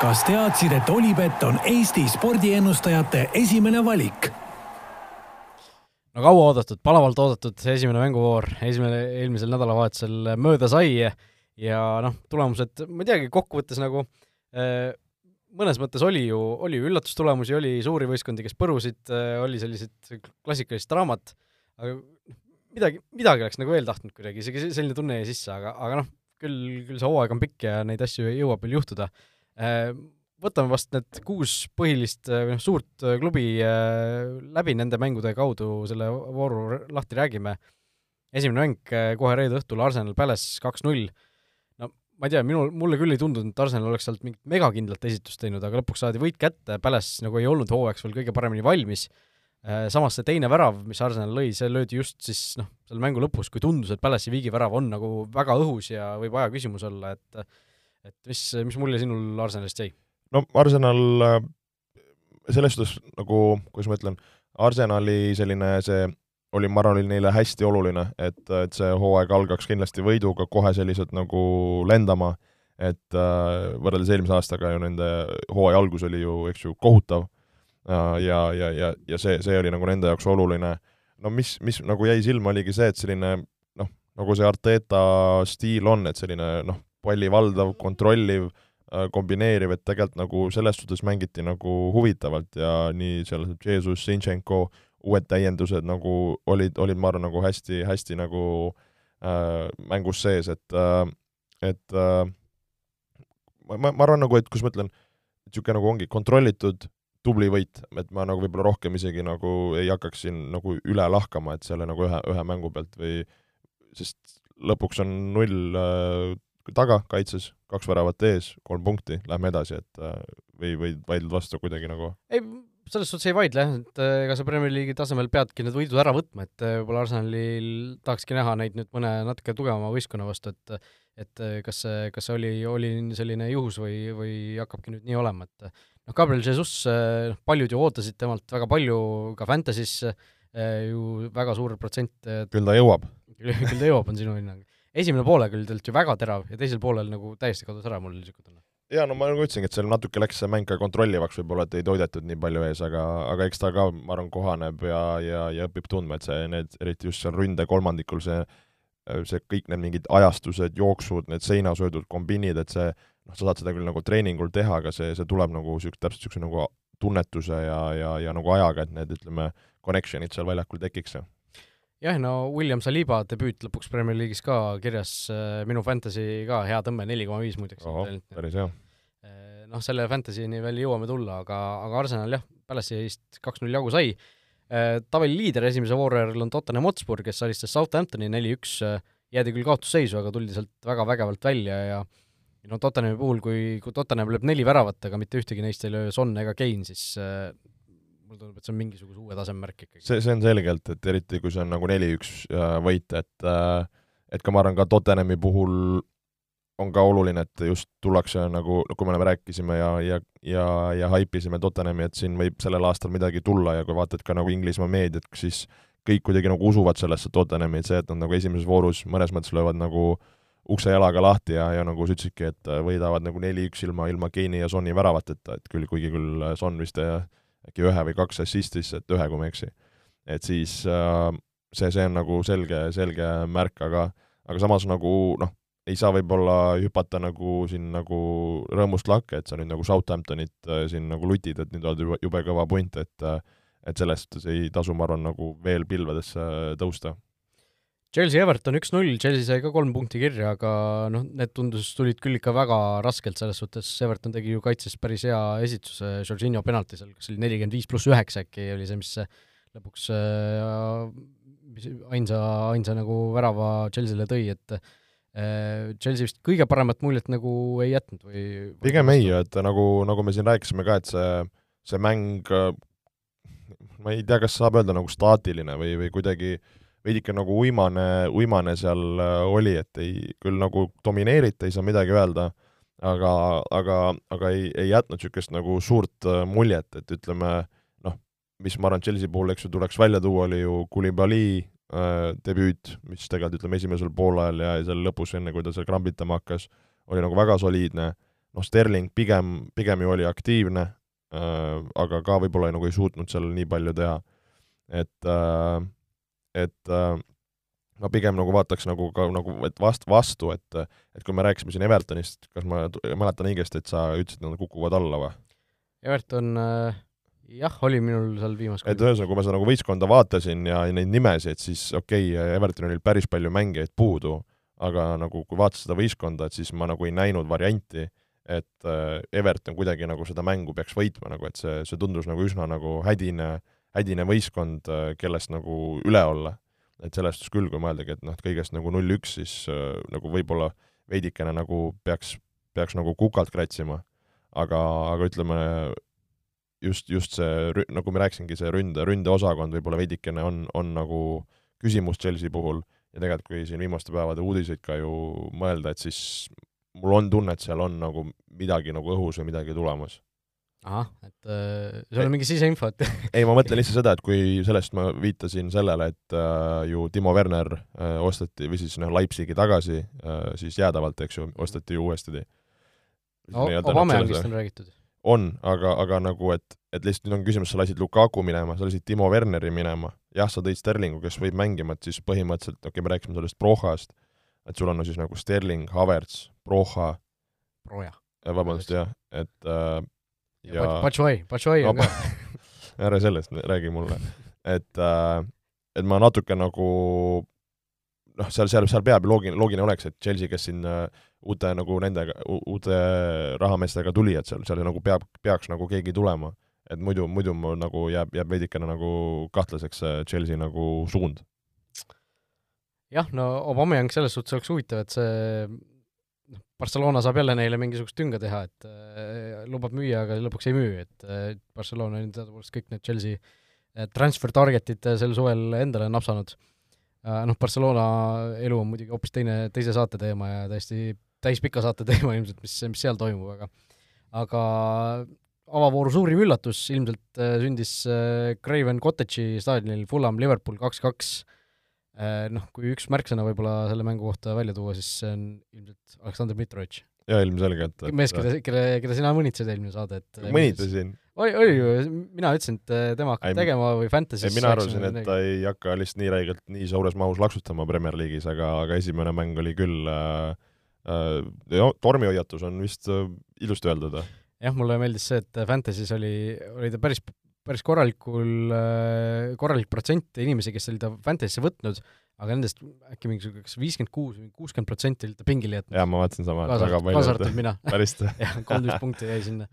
kas teadsid, et Olipet on Eesti spordiennustajate esimene valik? No kauaoodatud, palavalt oodatud esimene mänguvoor, esimene, eelmisel nädalavahetusel mööda sai ja noh, tulemused, ma ei teagi, kokkuvõttes nagu äh, mõnes mõttes oli ju, oli ju üllatustulemusi, oli suuri võistkondi, kes põrusid, äh, oli sellised klassikalist draamat, aga midagi, midagi oleks nagu veel tahtnud kuidagi, isegi selline tunne jäi sisse, aga, aga noh, küll, küll see hooaeg on pikk ja neid asju jõuab veel juhtuda. Äh, võtame vast need kuus põhilist või noh, suurt äh, klubi äh, läbi nende mängude kaudu selle vooru lahti räägime. esimene mäng äh, kohe reede õhtul, Arsenal Palace kaks-null. no ma ei tea, minul, mulle küll ei tundunud, et Arsenal oleks sealt mingit megakindlat esitust teinud, aga lõpuks saadi võit kätte, Palace nagu ei olnud hooajaks veel kõige paremini valmis. Samas see teine värav, mis Arsenal lõi, see löödi just siis noh, selle mängu lõpus, kui tundus, et Palace'i viigivärav on nagu väga õhus ja võib aja küsimus olla, et et mis, mis mulje sinul Arsenalist jäi? No Arsenal äh, selles suhtes nagu, kuidas ma ütlen, Arsenali selline see oli, ma arvan, oli neile hästi oluline, et, et see hooaeg algaks kindlasti võiduga, kohe selliselt nagu lendama, et äh, võrreldes eelmise aastaga ju nende hooaja algus oli ju, eks ju, kohutav äh, ja, ja, ja, ja see, see oli nagu nende jaoks oluline. no mis, mis nagu jäi silma, oligi see, et selline noh, nagu see Arteta stiil on, et selline noh, palli valdav, kontrolliv Äh, kombineeriv, et tegelikult nagu selles suhtes mängiti nagu huvitavalt ja nii seal Jesus, Zinchenko, uued täiendused nagu olid, olid ma arvan, nagu hästi, hästi nagu äh, mängus sees, et äh,, et äh, ma, ma, arvan nagu, et kus ma ütlen, niisugune nagu ongi kontrollitud, tubli võit, et ma nagu võib-olla rohkem isegi nagu ei hakkaks siin nagu üle lahkama, et selle nagu ühe, ühe mängu pealt või sest lõpuks on null äh, taga kaitses, kaks väravat ees, kolm punkti, lähme edasi, et äh, või, või vaidled vastu kuidagi nagu? ei, selles suhtes ei vaidle et äh, ega sa Premier League'i tasemel peadki need võidud ära võtma, et äh, võib-olla Arsenalil tahakski näha neid nüüd mõne natuke tugevama võistkonna vastu, et et kas see, kas see oli, oli selline juhus või, või hakkabki nüüd nii olema, et noh, Gabriel Jesus, paljud ju ootasid temalt väga palju ka Fantasy's ju väga suur protsent küll ta jõuab küll ta jõuab, on sinu hinnang esimene poolaeg oli tegelikult ju väga terav ja teisel poolel nagu täiesti kadus ära, mul niisugune tunne. jaa, no ma nagu ütlesingi, et seal natuke läks see mäng ka kontrollivaks võib-olla, et ei toidetud nii palju ees, aga, aga eks ta ka, ma arvan, kohaneb ja, ja, ja õpib tundma, et see, need, eriti just seal ründe kolmandikul, see see kõik need mingid ajastused, jooksud, need seinasöödud, kombinid, et see noh, sa saad seda küll nagu treeningul teha, aga see, see tuleb nagu niisuguse, täpselt niisuguse nagu tunnetuse ja, ja, ja nagu ajaga, et need, ütleme, connection'id seal väljakul tekiks. Jah, no William Saliba debüüt lõpuks Premier League'is ka kirjas äh, minu fantasy ka, hea tõmme, neli koma viis muideks. päris hea. Äh, noh, selle fantasy'ni veel jõuame tulla, aga, aga Arsenal jah, Palace'ist kaks-null jagu sai äh,. tabeli liider esimese vooru järel on Tottenham Hotspur, kes alistas Southamptoni neli-üks, äh, jäädi küll kaotusseisu, aga tuldi sealt väga vägevalt välja ja no Tottenhami puhul, kui, kui Tottenham lööb neli väravat, aga mitte ühtegi neist ei löö Son ega Kane, siis äh, mulle tundub, et see on mingisuguse uue taseme märk ikkagi. see, see on selgelt, et eriti kui see on nagu neli-üks äh, võit, et äh, et ka ma arvan, ka Tottenhami puhul on ka oluline, et just tullakse nagu, kui me rääkisime ja, ja, ja, ja haipisime Tottenhami, et siin võib sellel aastal midagi tulla ja kui vaatad ka nagu Inglismaa meediat, siis kõik kuidagi nagu usuvad sellesse Tottenhami, et see, et nad nagu esimeses voorus mõnes mõttes löövad nagu ukse jalaga lahti ja, ja nagu sa ütlesidki, et võidavad nagu neli-üks ilma, ilma Keini ja Sonni väravateta, et küll, kuigi küll Son vist äkki ühe või kaks assist'is, et ühe, kui ma ei eksi. et siis äh, see, see on nagu selge, selge märk, aga aga samas nagu noh, ei saa võib-olla hüpata nagu siin nagu rõõmust lakke, et sa nüüd nagu Southamptonit äh, siin nagu lutid, et nüüd oled jube, jube kõva punt, et äh, et sellest ei tasu, ma arvan, nagu veel pilvedesse tõusta Chelsea Everton üks-null, Chelsea sai ka kolm punkti kirja, aga noh, need tundus, tulid küll ikka väga raskelt, selles suhtes. Everton tegi ju kaitses päris hea esituse, Jorginho penalti seal, kas oli nelikümmend viis pluss üheksa äkki oli see, mis lõpuks äh, ainsa, ainsa nagu värava Chelsea'le tõi, et äh, Chelsea vist kõige paremat muljet nagu ei jätnud või pigem ei, et nagu, nagu me siin rääkisime ka, et see, see mäng ma ei tea, kas saab öelda nagu staatiline või, või kuidagi äh, veidike nagu uimane, uimane seal äh, oli, et ei, küll nagu domineeriti, ei saa midagi öelda, aga, aga, aga ei, ei jätnud niisugust nagu suurt äh, muljet, et ütleme noh, mis ma arvan, Chelsea puhul, eks ju, tuleks välja tuua, oli ju Koulibaly äh, debüüt, mis tegelikult ütleme, esimesel poolajal ja seal lõpus, enne kui ta seal krambitama hakkas, oli nagu väga soliidne, noh, Sterling pigem, pigem ju oli aktiivne äh,, aga ka võib-olla nagu ei suutnud seal nii palju teha. et äh, et äh, ma pigem nagu vaataks nagu ka nagu, et vast-, vastu, et et kui me rääkisime siin Evertonist, kas ma mäletan õigesti, et sa ütlesid, et nad kukuvad alla või? Everton äh, jah, oli minul seal viimast et ühesõnaga, kui ma seda nagu võistkonda vaatasin ja neid nimesid, siis okei okay,, Evertonil oli päris palju mängijaid puudu, aga nagu kui vaatasin seda võistkonda, et siis ma nagu ei näinud varianti, et äh, Everton kuidagi nagu seda mängu peaks võitma, nagu et see, see tundus nagu üsna nagu hädine äh, hädine võistkond, äh, kellest nagu üle olla. et selles suhtes küll, kui mõeldagi, et noh, et kõigest nagu null-üks, siis äh, nagu võib-olla veidikene nagu peaks, peaks nagu kukalt kratsima. aga, aga ütleme, just, just see, nagu ma rääkisingi, see ründe, ründeosakond võib-olla veidikene on, on nagu küsimus Chelsea puhul ja tegelikult, kui siin viimaste päevade uudiseid ka ju mõelda, et siis mul on tunne, et seal on nagu midagi nagu õhus või midagi tulemas ahah, et äh, sul on mingi siseinfo, et ei, ma mõtlen lihtsalt seda, et kui sellest ma viitasin sellele, et äh, ju Timo Werner äh, osteti või siis noh, Leipzigi tagasi äh, siis jäädavalt, eks ju, osteti ju uuesti Obameyangist on räägitud? on, aga, aga nagu, et, et lihtsalt nüüd on küsimus, sa lasid Lukaku minema, sa lasid Timo Werneri minema, jah, sa tõid Sterlingu, kes võib mängima, et siis põhimõtteliselt, okei okay,, me rääkisime sellest Prohast, et sul on no siis nagu Sterling, Havertz, Proha, Proja. vabandust, jah, et äh, ja Pachuai, Pachuai on ka ära sellest räägi mulle. et, äh, et ma natuke nagu noh, seal, seal, seal peab ju loogiline, loogiline oleks, et Chelsea, kes siin äh, uute nagu nendega, uute rahameestega tuli, et seal, seal nagu peab, peaks nagu keegi tulema. et muidu, muidu mul nagu jääb, jääb veidikene nagu kahtlaseks see Chelsea nagu suund. jah, no Aubameyang selles suhtes oleks huvitav, et see Barcelona saab jälle neile mingisugust tünga teha, et äh, lubab müüa, aga lõpuks ei müü, et äh, Barcelona on teadupoolest kõik need Chelsea äh, transfer target'id äh, sel suvel endale napsanud äh,. Noh, Barcelona elu on muidugi hoopis teine, teise saate teema ja täiesti täispika saate teema ilmselt, mis, mis seal toimub, aga aga avavooru suurim üllatus ilmselt äh, sündis Craven Cottage'i staadionil Fulham Liverpool kaks-kaks Äh, noh, kui üks märksõna võib-olla selle mängu kohta välja tuua, siis see on ilmselt Aleksandr Mitrovic. jaa, ilmselgelt. mees, keda, kelle, keda sina mõnitsesid eelmine saade, et mõnitasin. oli, oli ju, mina ütlesin, et äh, tema hakkab tegema või Fantasy's mina arvasin, et ta ei hakka lihtsalt nii räigelt nii suures mahus laksutama Premier League'is, aga, aga esimene mäng oli küll äh, äh, tormihoiatus on vist äh, ilusti öeldud. jah, mulle meeldis see, et Fantasy's oli, oli ta päris, päris korralikul, korralik protsent inimesi, kes oli ta Fantasy'sse võtnud, aga nendest äkki mingisugune kas viiskümmend kuus või kuuskümmend protsenti oli ta pingile jätnud. jaa, ma vaatasin sama. kaasa arvatud mina. jah, kolmteist punkti jäi sinna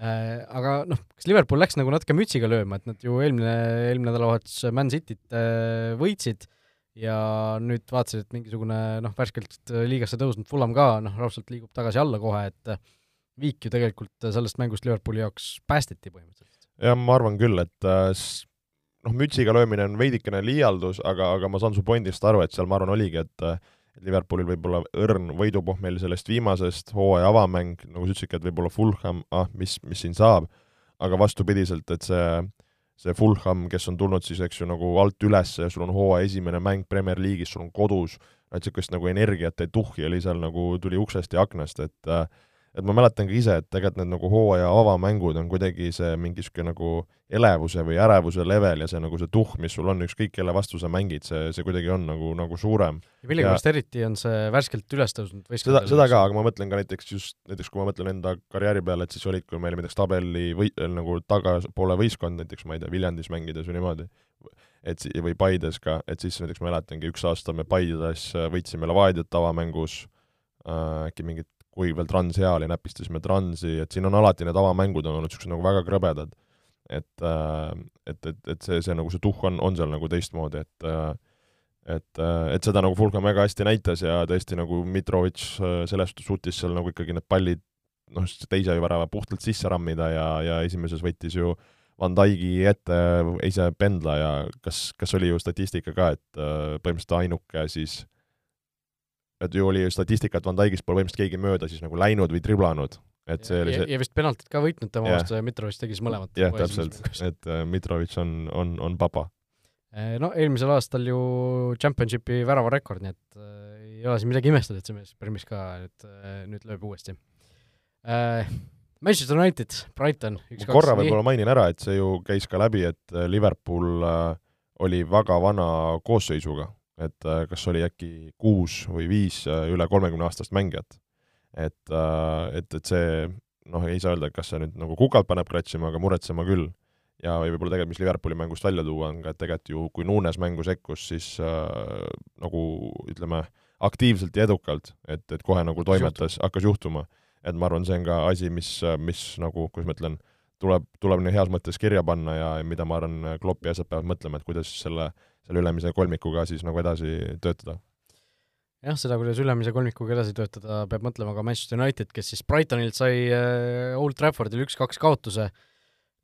äh,. Aga noh, kas Liverpool läks nagu natuke mütsiga lööma, et nad ju eelmine, eelmine nädalavahetus Man Cityt äh, võitsid ja nüüd vaatasid, et mingisugune noh, värskelt liigasse tõusnud Fulham ka noh, raudselt liigub tagasi alla kohe, et äh, viik ju tegelikult sellest mängust Liverpooli jaoks päästeti põhimõtteliselt. Jah, ma arvan küll, et äh, noh, mütsiga löömine on veidikene liialdus, aga, aga ma saan su pointist aru, et seal ma arvan oligi, et et Liverpoolil võib olla õrn võidupohmel sellest viimasest hooaja avamäng, nagu sa ütlesidki, et võib-olla Fulham, ah, mis, mis siin saab, aga vastupidiselt, et see see Fulham, kes on tulnud siis, eks ju, nagu alt üles ja sul on hooaja esimene mäng Premier League'is, sul on kodus, et niisugust nagu energiat ja tuhhi oli seal nagu, tuli uksest ja aknast, et äh, et ma mäletan ka ise, et tegelikult need nagu hooaja avamängud on kuidagi see mingi niisugune nagu elevuse või ärevuse level ja see nagu see tuhh, mis sul on, ükskõik kelle vastu sa mängid, see, see kuidagi on nagu, nagu suurem. ja millegipärast eriti on see värskelt üles tõusnud seda, seda ka, aga ma mõtlen ka näiteks just, näiteks kui ma mõtlen enda karjääri peale, et siis olid, kui meil näiteks tabeli või nagu tagapoole võistkond, näiteks ma ei tea, Viljandis mängides või niimoodi, et si-, või Paides ka, et siis näiteks ma mäletangi, üks aasta me Paides võitsime Levadiat avamängus äh,, äkki mingit kuivõrd Trans hea oli, näpistasime Transi, et siin on alati need avamängud on olnud niisugused nagu väga krõbedad. et, äh, et, et, et see, see nagu see tuhh on, on seal nagu teistmoodi, et äh, et, äh, et seda nagu Fulham väga hästi näitas ja tõesti nagu Mitrovic selles suhtes suutis seal nagu ikkagi need pallid noh, teise värava puhtalt sisse rammida ja, ja esimeses võttis ju Van Dijk'i ette ise pendla ja kas, kas oli ju statistika ka, et põhimõtteliselt ainuke siis et ju oli statistika, et Van Dijkist pole põhimõtteliselt keegi mööda siis nagu läinud või triblanud, et see oli see ja vist penaltit ka võitnud tema vastu ja Mitrovic tegi siis mõlemat. jah, täpselt, et äh, Mitrovic on, on, on papa. Äh, no eelmisel aastal ju Championshipi väravarekord, nii et äh, ei ole siin midagi imestada, et see mees Premis ka nüüd, nüüd lööb uuesti äh,. Manchester United, Brighton, üks-kaks. korra võib-olla mainin ära, et see ju käis ka läbi, et Liverpool äh, oli väga vana koosseisuga et äh, kas oli äkki kuus või viis äh, üle kolmekümne aastast mängijat. et, äh, et, et see noh, ei saa öelda, kas see nüüd nagu kukalt paneb kratsima, aga muretsema küll. ja võib-olla tegelikult, mis Liverpooli mängust välja tuua, on ka, et tegelikult ju kui Nunes mängu sekkus, siis äh, nagu ütleme, aktiivselt ja edukalt, et, et kohe nagu toimetas, hakkas juhtuma. et ma arvan, see on ka asi, mis, mis nagu, kuidas ma ütlen, tuleb, tuleb nii heas mõttes kirja panna ja mida ma arvan, Klopp ja asjad peavad mõtlema, et kuidas selle äh, selle ülemise kolmikuga siis nagu edasi töötada? jah, seda, kuidas ülemise kolmikuga edasi töötada, peab mõtlema ka Manchester United, kes siis Brightonilt sai äh, Old Traffordil üks-kaks kaotuse.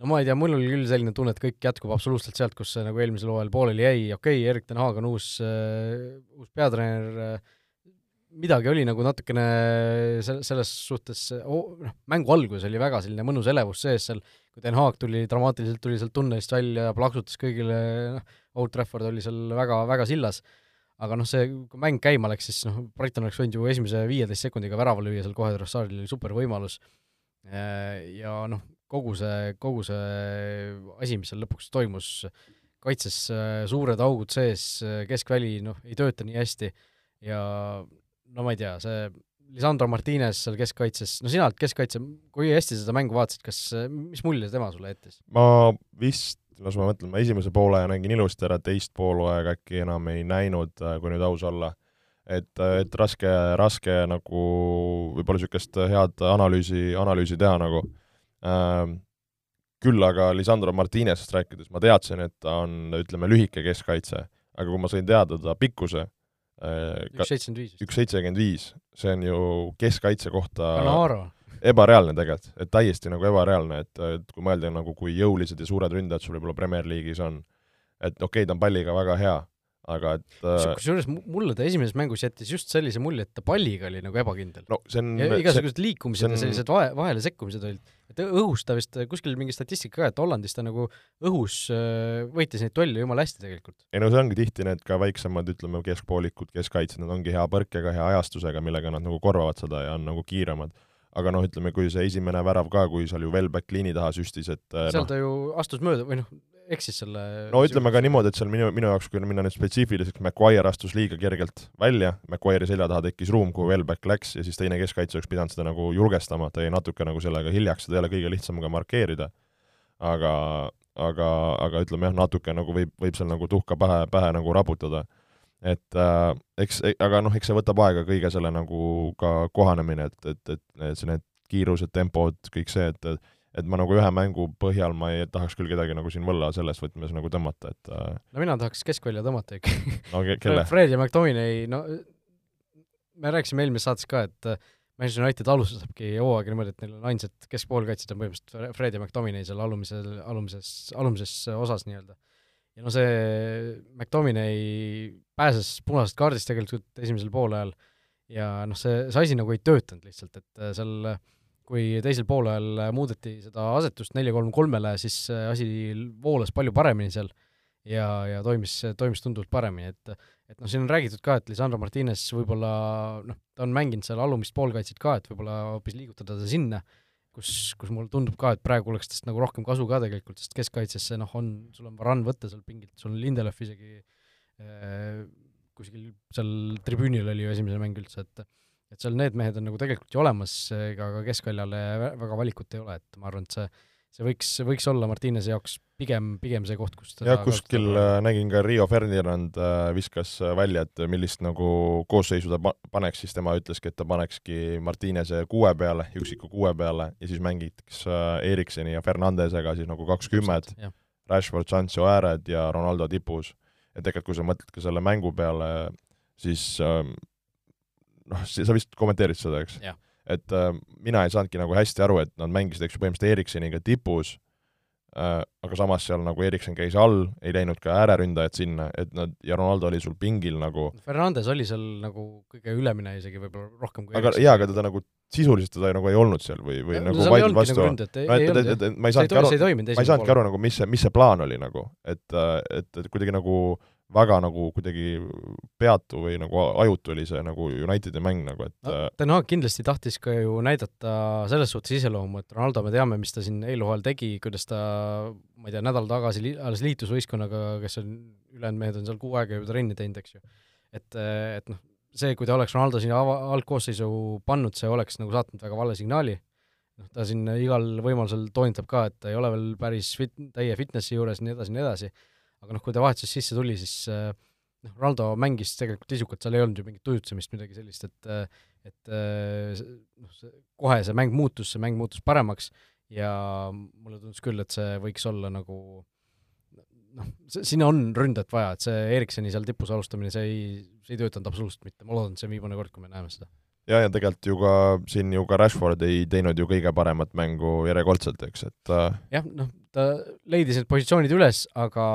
no ma ei tea, mul oli küll selline tunne, et kõik jätkub absoluutselt sealt, kus see nagu eelmisel hooajal pooleli jäi, okei okay,, Erik Ten Haag on uus, äh, uus peatreener, äh, midagi oli nagu natukene se-, selles suhtes oh,, noh, mängu alguses oli väga selline mõnus elevus sees seal, kui Den Haag tuli, dramaatiliselt tuli sealt tunnelist välja ja plaksutas kõigile, noh, Old Trafford oli seal väga, väga sillas, aga noh, see, kui mäng käima läks, siis noh, Brighton oleks võinud ju esimese viieteist sekundiga värava lüüa seal kohe, Rossardil oli super võimalus, ja noh, kogu see, kogu see asi, mis seal lõpuks toimus, kaitses äh, suured augud sees, keskväli noh, ei tööta nii hästi. Ja no ma ei tea, see Lisandro Martinez seal keskkaitses, no sina oled keskkaitse, kui hästi sa seda mängu vaatasid, kas, mis mulje tema sulle jättis? ma vist las ma mõtlen, ma esimese poole nägin ilusti ära, teist poolaega äkki enam ei näinud, äh, kui nüüd aus olla. et, äh, et raske, raske nagu võib-olla niisugust head analüüsi, analüüsi teha nagu ähm,. küll aga Lisandro Martinezest rääkides ma teadsin, et ta on, ütleme, lühike keskkaitse, aga kui ma sain teada ta pikkuse, äh, üks seitsekümmend viis. üks seitsekümmend viis, see on ju keskkaitse kohta Canaro ebareaalne tegelikult, et täiesti nagu ebareaalne, et, et kui mõelda nagu, kui jõulised ja suured ründajad sul võib-olla Premier League'is on, et okei okay,, ta on palliga väga hea, aga et äh, kusjuures mulle ta esimeses mängus jättis just sellise mulje, et ta palliga oli nagu ebakindel. no see igasugused see, liikumised on, ja sellised vahe, vahele sekkumised olid, et õhus ta vist, kuskil mingi statistika ka, et Hollandis ta nagu õhus äh, võitis neid tolle jumala hästi tegelikult. ei no see ongi tihti need ka väiksemad, ütleme, keskpoolikud, keskkaitsjad, nad ongi hea põrkega, hea ajastusega, millega nad nagu korvavad seda ja on nagu kiiremad aga noh, ütleme, kui see esimene värav ka, kui seal ju Velbek liini taha süstis, et seal no, ta ju astus mööda või noh, eksis selle no ütleme ka niimoodi, et seal minu, minu jaoks, kui minna nüüd spetsiifiliseks, Maguire astus liiga kergelt välja, Maguire'i selja taha tekkis ruum, kuhu Welbeck läks ja siis teine keskkaitse oleks pidanud seda nagu julgestama, ta jäi natuke nagu sellega hiljaks, seda ei ole kõige lihtsam ka markeerida. aga, aga, aga ütleme jah, natuke nagu võib, võib seal nagu tuhka pähe, pähe nagu raputada et äh, eks, e-, aga noh, eks see võtab aega kõige selle nagu ka kohanemine, et, et, et, et see, need kiirused, tempod, kõik see, et et ma nagu ühe mängu põhjal ma ei tahaks küll kedagi nagu siin võlla selles võtmes nagu tõmmata, et äh... no mina tahaks keskvälja tõmmata ikka no ke kelle? Fred ja McTominay, no me rääkisime eelmises saates ka, et äh, Manchester United alustabki hooaega niimoodi, et neil on ainsad keskpoolkaitsjad on põhimõtteliselt Fred ja McTominay seal alumisel, alumises, alumises osas nii-öelda ja no see McTominay pääses punasest kaardist tegelikult esimesel poolajal. Ja noh, see, see asi nagu ei töötanud lihtsalt, et äh, seal kui teisel poolajal muudeti seda asetust nelja-kolm-kolmele, siis asi voolas palju paremini seal ja, ja toimis, toimis tunduvalt paremini, et et noh, siin on räägitud ka, et Lisandro Martinez võib-olla noh, ta on mänginud seal alumist poolkaitset ka, et võib-olla hoopis liigutada ta sinna, kus, kus mulle tundub ka, et praegu oleks tast nagu rohkem kasu ka tegelikult, sest keskkaitsesse noh, on, sul on Varan võtta seal pingilt, sul on Lindelöf isegi äh, kuskil seal tribüünil oli ju esimene mäng üldse, et et seal need mehed on nagu tegelikult ju olemas, ega ka keskväljale väga valikut ei ole, et ma arvan, et see see võiks, võiks olla Martinese jaoks pigem, pigem see koht, kus jah, kuskil kasutada. Äh, nägin ka Rio Ferdinand äh, viskas äh, välja, et millist nagu koosseisu ta paneks, siis tema ütleski, et ta panekski Martinese kuue peale, üksiku kuue peale ja siis mängiks Erikseni ja Fernandesega siis nagu kakskümmend, Rashford, Sancho ääred ja Ronaldo tipus. et tegelikult, kui sa mõtled ka selle mängu peale, siis ähm, noh, sa vist kommenteerisid seda, eks? Et äh, mina ei saanudki nagu hästi aru, et nad mängisid, eks ju, põhimõtteliselt Erikseniga tipus äh,, aga samas seal nagu Eriksen käis all, ei läinud ka ääreründajad sinna, et nad, ja Ronaldo oli sul pingil nagu Fernandes oli seal nagu kõige ülemine isegi võib-olla rohkem kui aga jaa, aga teda nagu sisuliselt teda nagu ei olnud seal või, või ja, nagu vaidled vastu nagu et, et, et, et, et ma ei saanudki aru, ma ei saanudki aru nagu, mis see, mis see plaan oli nagu, et, äh, et, et kuidagi nagu väga nagu kuidagi peatu või nagu ajutu oli see nagu Unitedi mäng nagu, et no, äh, Ten Hag kindlasti tahtis ka ju näidata selles suhtes iseloomu, et Ronaldo, me teame, mis ta siin eelhooajal tegi, kuidas ta ma ei tea, nädal tagasi li-, alles liitus võistkonnaga, kes on, ülejäänud mehed on seal kuu aega juba trenni teinud, eks ju. et, et noh, see, kui ta oleks Ronaldo sinna ava-, algkoosseisu pannud, see oleks nagu saatnud väga vale signaali, noh, ta siin igal võimalusel toonitab ka, et ta ei ole veel päris fit-, täie fitnessi juures, nii edasi, nii edasi aga noh, kui ta vahetuses sisse tuli, siis äh, noh, Raldo mängis tegelikult isukalt, seal ei olnud ju mingit tujutsemist, midagi sellist, et äh, et äh, noh, see kohe see mäng muutus, see mäng muutus paremaks ja mulle tundus küll, et see võiks olla nagu noh, sinna on ründajat vaja, et see Eriksoni seal tipus alustamine, see ei, see ei töötanud absoluutselt mitte, ma loodan, et see on viimane kord, kui me näeme seda. Ja, ja tegelikult ju ka siin ju ka Rashford ei teinud ju kõige paremat mängu järjekordselt, eks, et jah, noh, ta leidis need positsioonid üles, aga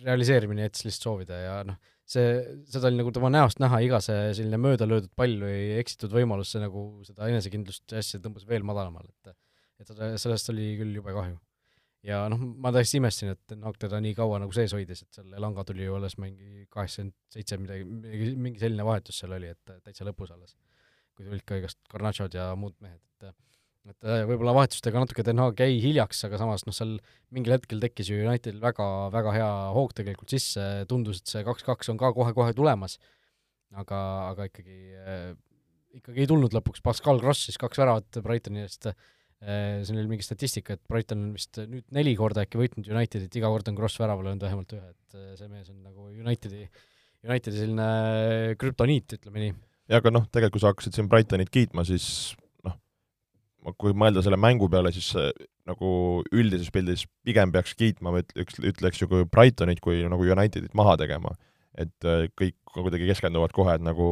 realiseerimine jättis lihtsalt soovida ja noh, see, seda oli nagu tema näost näha, iga see selline möödalöödud pall või eksitud võimalus, see nagu seda enesekindlust ja asja tõmbas veel madalamale, et et sellest oli küll jube kahju. Ja noh, ma täiesti imestasin, et Naak teda nii kaua nagu sees hoidis, et seal Elanga tuli ju alles mingi kaheksakümmend seitse midagi, mingi selline vahetus seal oli, et täitsa lõpus alles. kui tulid ka igast Garnachod ja muud mehed, et et äh, võib-olla vahetustega natuke Den Haag jäi hiljaks, aga samas noh, seal mingil hetkel tekkis ju Unitedil väga, väga hea hoog tegelikult sisse, tundus, et see kaks-kaks on ka kohe-kohe tulemas, aga, aga ikkagi äh,, ikkagi ei tulnud lõpuks, Pascal Gross siis kaks väravat Brightoni eest äh,, siin oli mingi statistika, et Brighton on vist nüüd neli korda äkki võitnud Unitedit, iga kord on Gross väraval löönud vähemalt ühe, et äh, see mees on nagu Unitedi, Unitedi selline krüptoniit, ütleme nii. ja aga noh, tegelikult kui sa hakkasid siin Brightonit kiitma, siis kui mõelda selle mängu peale, siis nagu üldises pildis pigem peaks kiitma, ma ütleks, ütleks ju kui Brightonit kui nagu Unitedit maha tegema. et äh, kõik kuidagi keskenduvad kohe, et nagu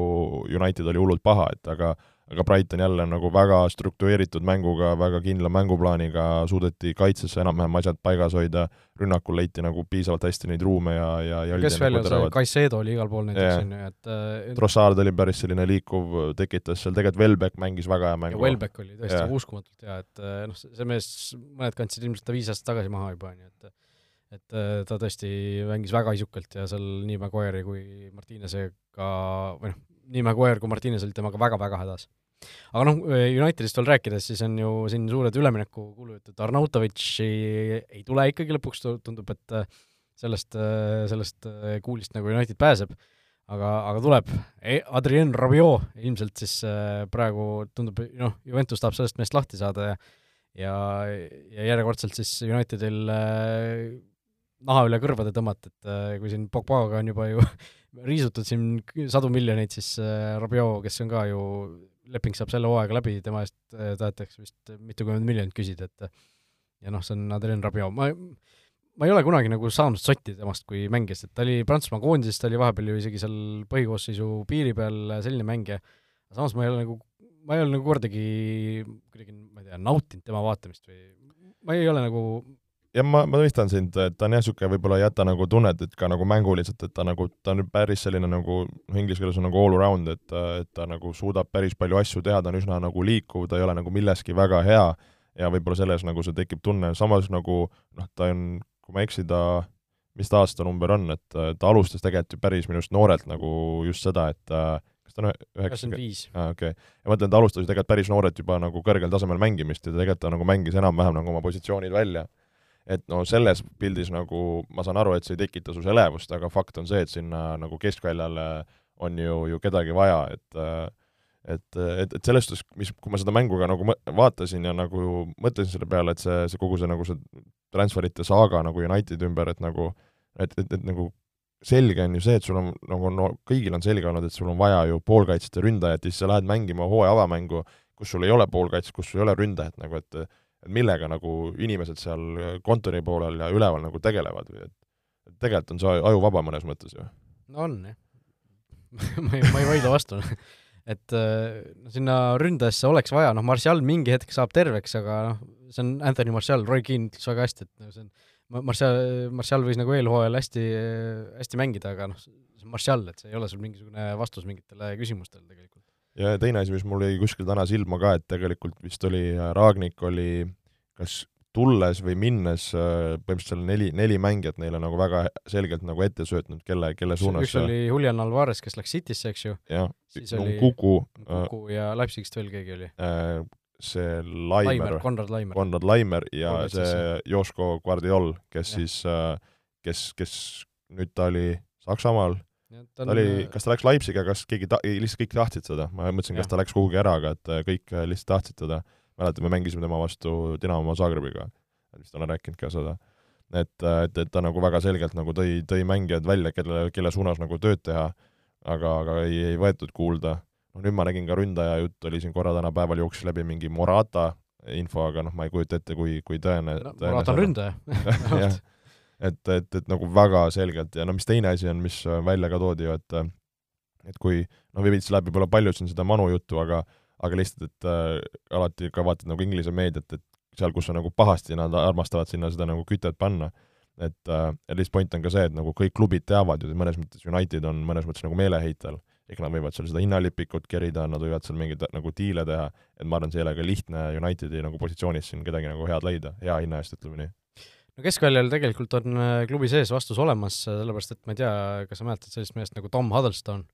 United oli hullult paha, et aga aga Brighton jälle nagu väga struktureeritud mänguga, väga kindla mänguplaaniga suudeti kaitsesse enam-vähem asjad paigas hoida, rünnakul leiti nagu piisavalt hästi neid ruume ja, ja, ja kes veel nagu see, Caicedo oli igal pool näiteks, on ju, et äh, Trossard oli päris selline liikuv, tekitas seal, tegelikult Welbeck mängis väga hea mängu. Welbeck oli tõesti ja. uskumatult hea, et äh, noh, see mees, mõned kandsid ilmselt ta viis aastat tagasi maha juba, on ju, et et äh, ta tõesti mängis väga isukalt ja seal nii Maguire'i kui Martinesega või noh, nii Maguire kui Martines olid temaga väga-väga hädas. Aga noh, Unitedist veel rääkides, siis on ju siin suured üleminekukulujutud, Arnautovitši ei tule ikkagi lõpuks, tundub, et äh, sellest, äh, sellest äh, kuulist nagu United pääseb, aga, aga tuleb. E, Adrien Rabiot ilmselt siis praegu tundub, noh, Juventus tahab sellest meest lahti saada ja ja, ja järjekordselt siis Unitedil naha üle kõrvade tõmmata, et kui siin Pogbaga on juba ju riisutud siin sadu miljoneid, siis Rabiot, kes on ka ju leping saab selle hooaega läbi, tema eest äh, tahetakse vist mitukümmend miljonit küsida, et ja noh, see on Adrien Rabiot, ma ma ei ole kunagi nagu saanud sotti temast kui mängijast, et ta oli Prantsusmaa koondises, ta oli vahepeal ju isegi seal põhikoosseisu piiri peal selline mängija, samas ma ei ole nagu, ma ei ole nagu kordagi kuidagi, ma ei tea, nautinud tema vaatamist või ma ei ole nagu ja ma, ma mõistan sind, et ta on jah, niisugune võib-olla ei jäta nagu tunnet, et ka nagu mänguliselt, et ta nagu, ta on päris selline nagu, noh inglise keeles on nagu all around, et, et ta nagu suudab päris palju asju teha, ta on üsna nagu liikuv, ta ei ole nagu milleski väga hea ja võib-olla selles nagu see tekib tunne, samas nagu noh, ta on, kui ma ei eksi, ta mis ta aastanumber on, et ta alustas tegelikult ju päris minu arust noorelt nagu just seda, et kas ta on üheksakümmend viis? aa, okei. Okay.. ja ma mõtlen, ta alustas ju tegelikult päris noorelt juba nagu kõrgel tasemel mängimist ja tegelikult ta nagu mängis enam-vähem nagu oma positsioonid välja et no selles pildis nagu ma saan aru, et see ei tekita sus elevust, aga fakt on see, et sinna nagu keskväljale on ju, ju kedagi vaja, et et, et, et selles suhtes, mis, kui ma seda mängu ka nagu vaatasin ja nagu mõtlesin selle peale, et see, see kogu see nagu see transferite saaga nagu Unitedi ümber, et nagu et, et, et nagu selge on ju see, et sul on nagu no kõigil on selge olnud, et sul on vaja ju poolkaitset ja ründajat ja siis sa lähed mängima hooaja avamängu, kus sul ei ole poolkaitset, kus sul ei ole ründajat nagu, et millega nagu inimesed seal kontori poolel ja üleval nagu tegelevad või et tegelikult on see ajuvaba mõnes mõttes ju. no on jah. Ma ei, ma ei vaidle vastu. Et no sinna ründajasse oleks vaja, noh, Martial mingi hetk saab terveks, aga noh, see on Anthony Martial, Roy Keane ütles väga hästi, et no see on Martial, Martial võis nagu eelhooajal hästi, hästi mängida, aga noh, see on Martial, et see ei ole sul mingisugune vastus mingitele küsimustele tegelikult ja teine asi, mis mul jäi kuskil täna silma ka, et tegelikult vist oli, äh, Raagnik oli kas tulles või minnes äh, põhimõtteliselt seal neli, neli mängijat neile nagu väga selgelt nagu ette söötnud, kelle, kelle suunas üks oli Julian Alvarez, kes läks Citysse, eks ju. jah, Kuku. Kuku ja Leipzigist veel keegi oli äh,. see Laimer, Konrad Laimer. Konrad Laimer ja Konrad see Joško Guardiol, kes ja. siis, kes, kes nüüd ta oli Saksamaal ta oli, äh, kas ta läks Leipziga, kas keegi ta-, lihtsalt kõik tahtsid seda, ma mõtlesin, kas ta läks kuhugi ära, aga et äh, kõik äh, lihtsalt tahtsid seda. mäletan, me mängisime tema vastu Dinamo Zagrebiga, vist olen rääkinud ka seda. et, et, et ta nagu väga selgelt nagu tõi, tõi mängijad välja, kelle, kelle suunas nagu tööd teha, aga, aga ei, ei võetud kuulda. noh, nüüd ma nägin ka ründaja jutt oli siin korra täna päeval jooksis läbi mingi Morata info, aga noh, ma ei kujuta ette, kui, kui tõene no, Morata on ründaja et, et, et nagu väga selgelt ja no mis teine asi on, mis välja ka toodi ju, et et kui noh, veits läheb võib-olla palju siin seda Manu juttu, aga aga lihtsalt, et äh, alati ka vaatad nagu Inglise meediat, et seal, kus on nagu pahasti, nad armastavad sinna seda nagu kütet panna. et äh, lihtsalt point on ka see, et nagu kõik klubid teavad ju, mõnes mõttes United on mõnes mõttes nagu meeleheitel, ehk nad võivad seal seda hinnalipikut kerida, nad võivad seal mingeid nagu diile teha, et ma arvan, see ei ole ka lihtne Unitedi nagu positsioonis siin kedagi nagu head leida, hea hinna eest, ütleme nii no keskväljal tegelikult on äh, klubi sees vastus olemas, äh, sellepärast et ma ei tea, kas sa mäletad sellist meest nagu Tom Huddlestone,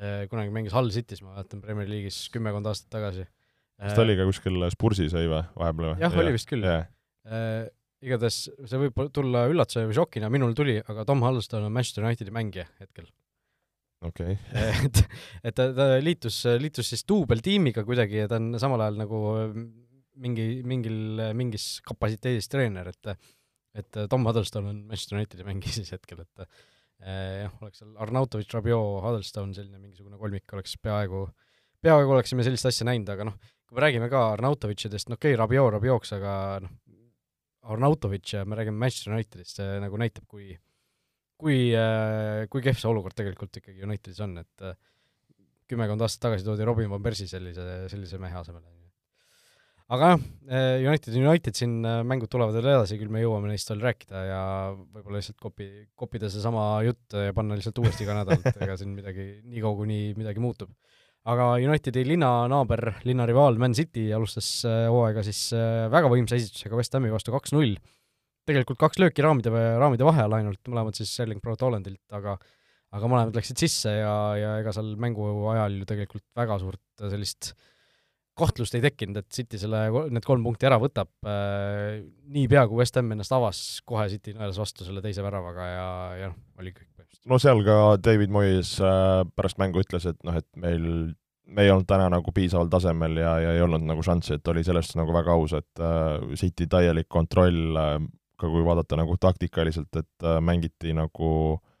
äh, kunagi mängis Hull City's, ma mäletan, Premier League'is kümmekond aastat tagasi. kas ta oli ka kuskil Spursis oli või, vahepeal või? jah, oli vist küll yeah.. Uh, igatahes see võib tulla üllatuse või šokina, minul tuli, aga Tom Huddlestone on Manchester Unitedi mängija hetkel. okei okay. et, et ta, ta liitus, liitus siis duubeltiimiga kuidagi ja ta on samal ajal nagu mingi, mingil, mingis kapatsiteedis treener, et et äh, Tom Huddleston on Manchester Unitedi mängija siis hetkel, et äh, jah, oleks seal Arnautovic, Rabiot, Huddleston, selline mingisugune kolmik oleks peaaegu, peaaegu oleksime sellist asja näinud, aga noh, kui me räägime ka Arnautovitšidest, no okei okay,, Rabiot Rabiots, aga noh, Arnautovitš ja me räägime Manchester Unitedist, see nagu näitab, kui kui, äh, kui kehv see olukord tegelikult ikkagi Unitedis on, et kümmekond aastat tagasi toodi Robin van Persie sellise, sellise mehe asemele aga jah, eh, United, United siin eh, mängud tulevad veel edasi, küll me jõuame neist veel rääkida ja võib-olla lihtsalt kopi, kopida seesama jutt ja panna lihtsalt uuesti iga nädal, et ega siin midagi, niikaua kuni midagi muutub. aga Unitedi linnanaaber, linnarivaal Man City alustas eh, hooaega siis väga võimsa esitusega West Hami vastu kaks-null. tegelikult kaks lööki raamide, raamide vahe all ainult, mõlemad siis Erling Braut Hollandilt, aga aga mõlemad läksid sisse ja, ja ega seal mängu ajal ju tegelikult väga suurt sellist äh, kahtlust ei tekkinud, et City selle, need kolm punkti ära võtab äh,, niipea kui West Ham ennast avas, kohe City nõelas vastu selle teise väravaga ja, ja noh, oli kõik põhimõtteliselt. no seal ka David Moyes äh, pärast mängu ütles, et noh, et meil, me ei olnud täna nagu piisaval tasemel ja, ja ei olnud nagu šanssi, et oli selles suhtes nagu väga aus, et äh, City täielik kontroll ka kui vaadata nagu taktikaliselt, et mängiti nagu Äh,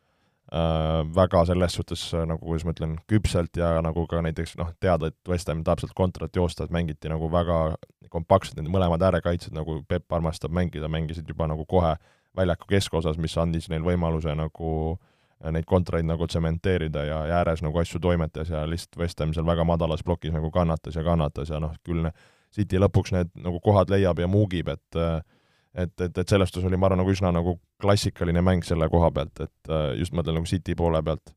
väga selles suhtes äh, nagu, kuidas ma ütlen, küpselt ja nagu ka näiteks noh, teada, et West Ham tahab sealt kontrat joosta, et mängiti nagu väga kompaktselt, need mõlemad äärekaitsjad, nagu Peep armastab mängida, mängisid juba nagu kohe väljaku keskosas, mis andis neil võimaluse nagu äh, neid kontraid nagu tsementeerida ja, ja ääres nagu asju toimetas ja lihtsalt West Ham seal väga madalas plokis nagu kannatas ja kannatas ja noh, küll City lõpuks need nagu kohad leiab ja muugib, et äh, et, et, et selles suhtes oli, ma arvan, nagu üsna nagu klassikaline mäng selle koha pealt, et äh, just mõtlen nagu City poole pealt.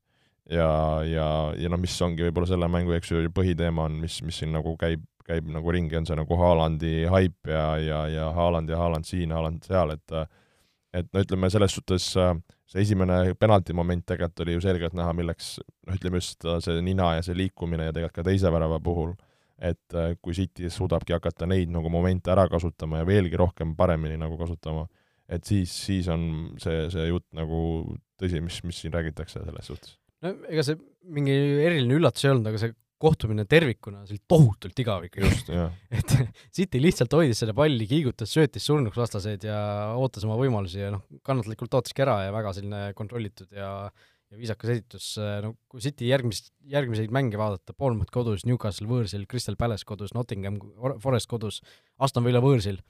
ja, ja, ja noh, mis ongi võib-olla selle mängu, eks ju, põhiteema on, mis, mis siin nagu käib, käib nagu ringi, on see nagu Haalandi haip ja, ja, ja Haaland ja Haaland siin, Haaland seal, et et no ütleme, selles suhtes äh, see esimene penaltimoment tegelikult oli ju selgelt näha, milleks noh, ütleme just see nina ja see liikumine ja tegelikult ka teise värava puhul et äh, kui City suudabki hakata neid nagu momente ära kasutama ja veelgi rohkem paremini nagu kasutama, et siis, siis on see, see jutt nagu tõsi, mis, mis siin räägitakse selles suhtes. no ega see mingi eriline üllatus ei olnud, aga see kohtumine tervikuna, see oli tohutult igav ikka just, jah. et City lihtsalt hoidis selle palli, kiigutas, söötis surnuks vastaseid ja ootas oma võimalusi ja noh, kannatlikult ootaski ära ja väga selline kontrollitud ja ja viisakas esitus, äh, no kui City järgmist, järgmiseid mänge vaadata, Bournemouth kodus, Newcastle võõrsil, Crystal Palace kodus, Nottingham Forest kodus, Aston Villa võõrsil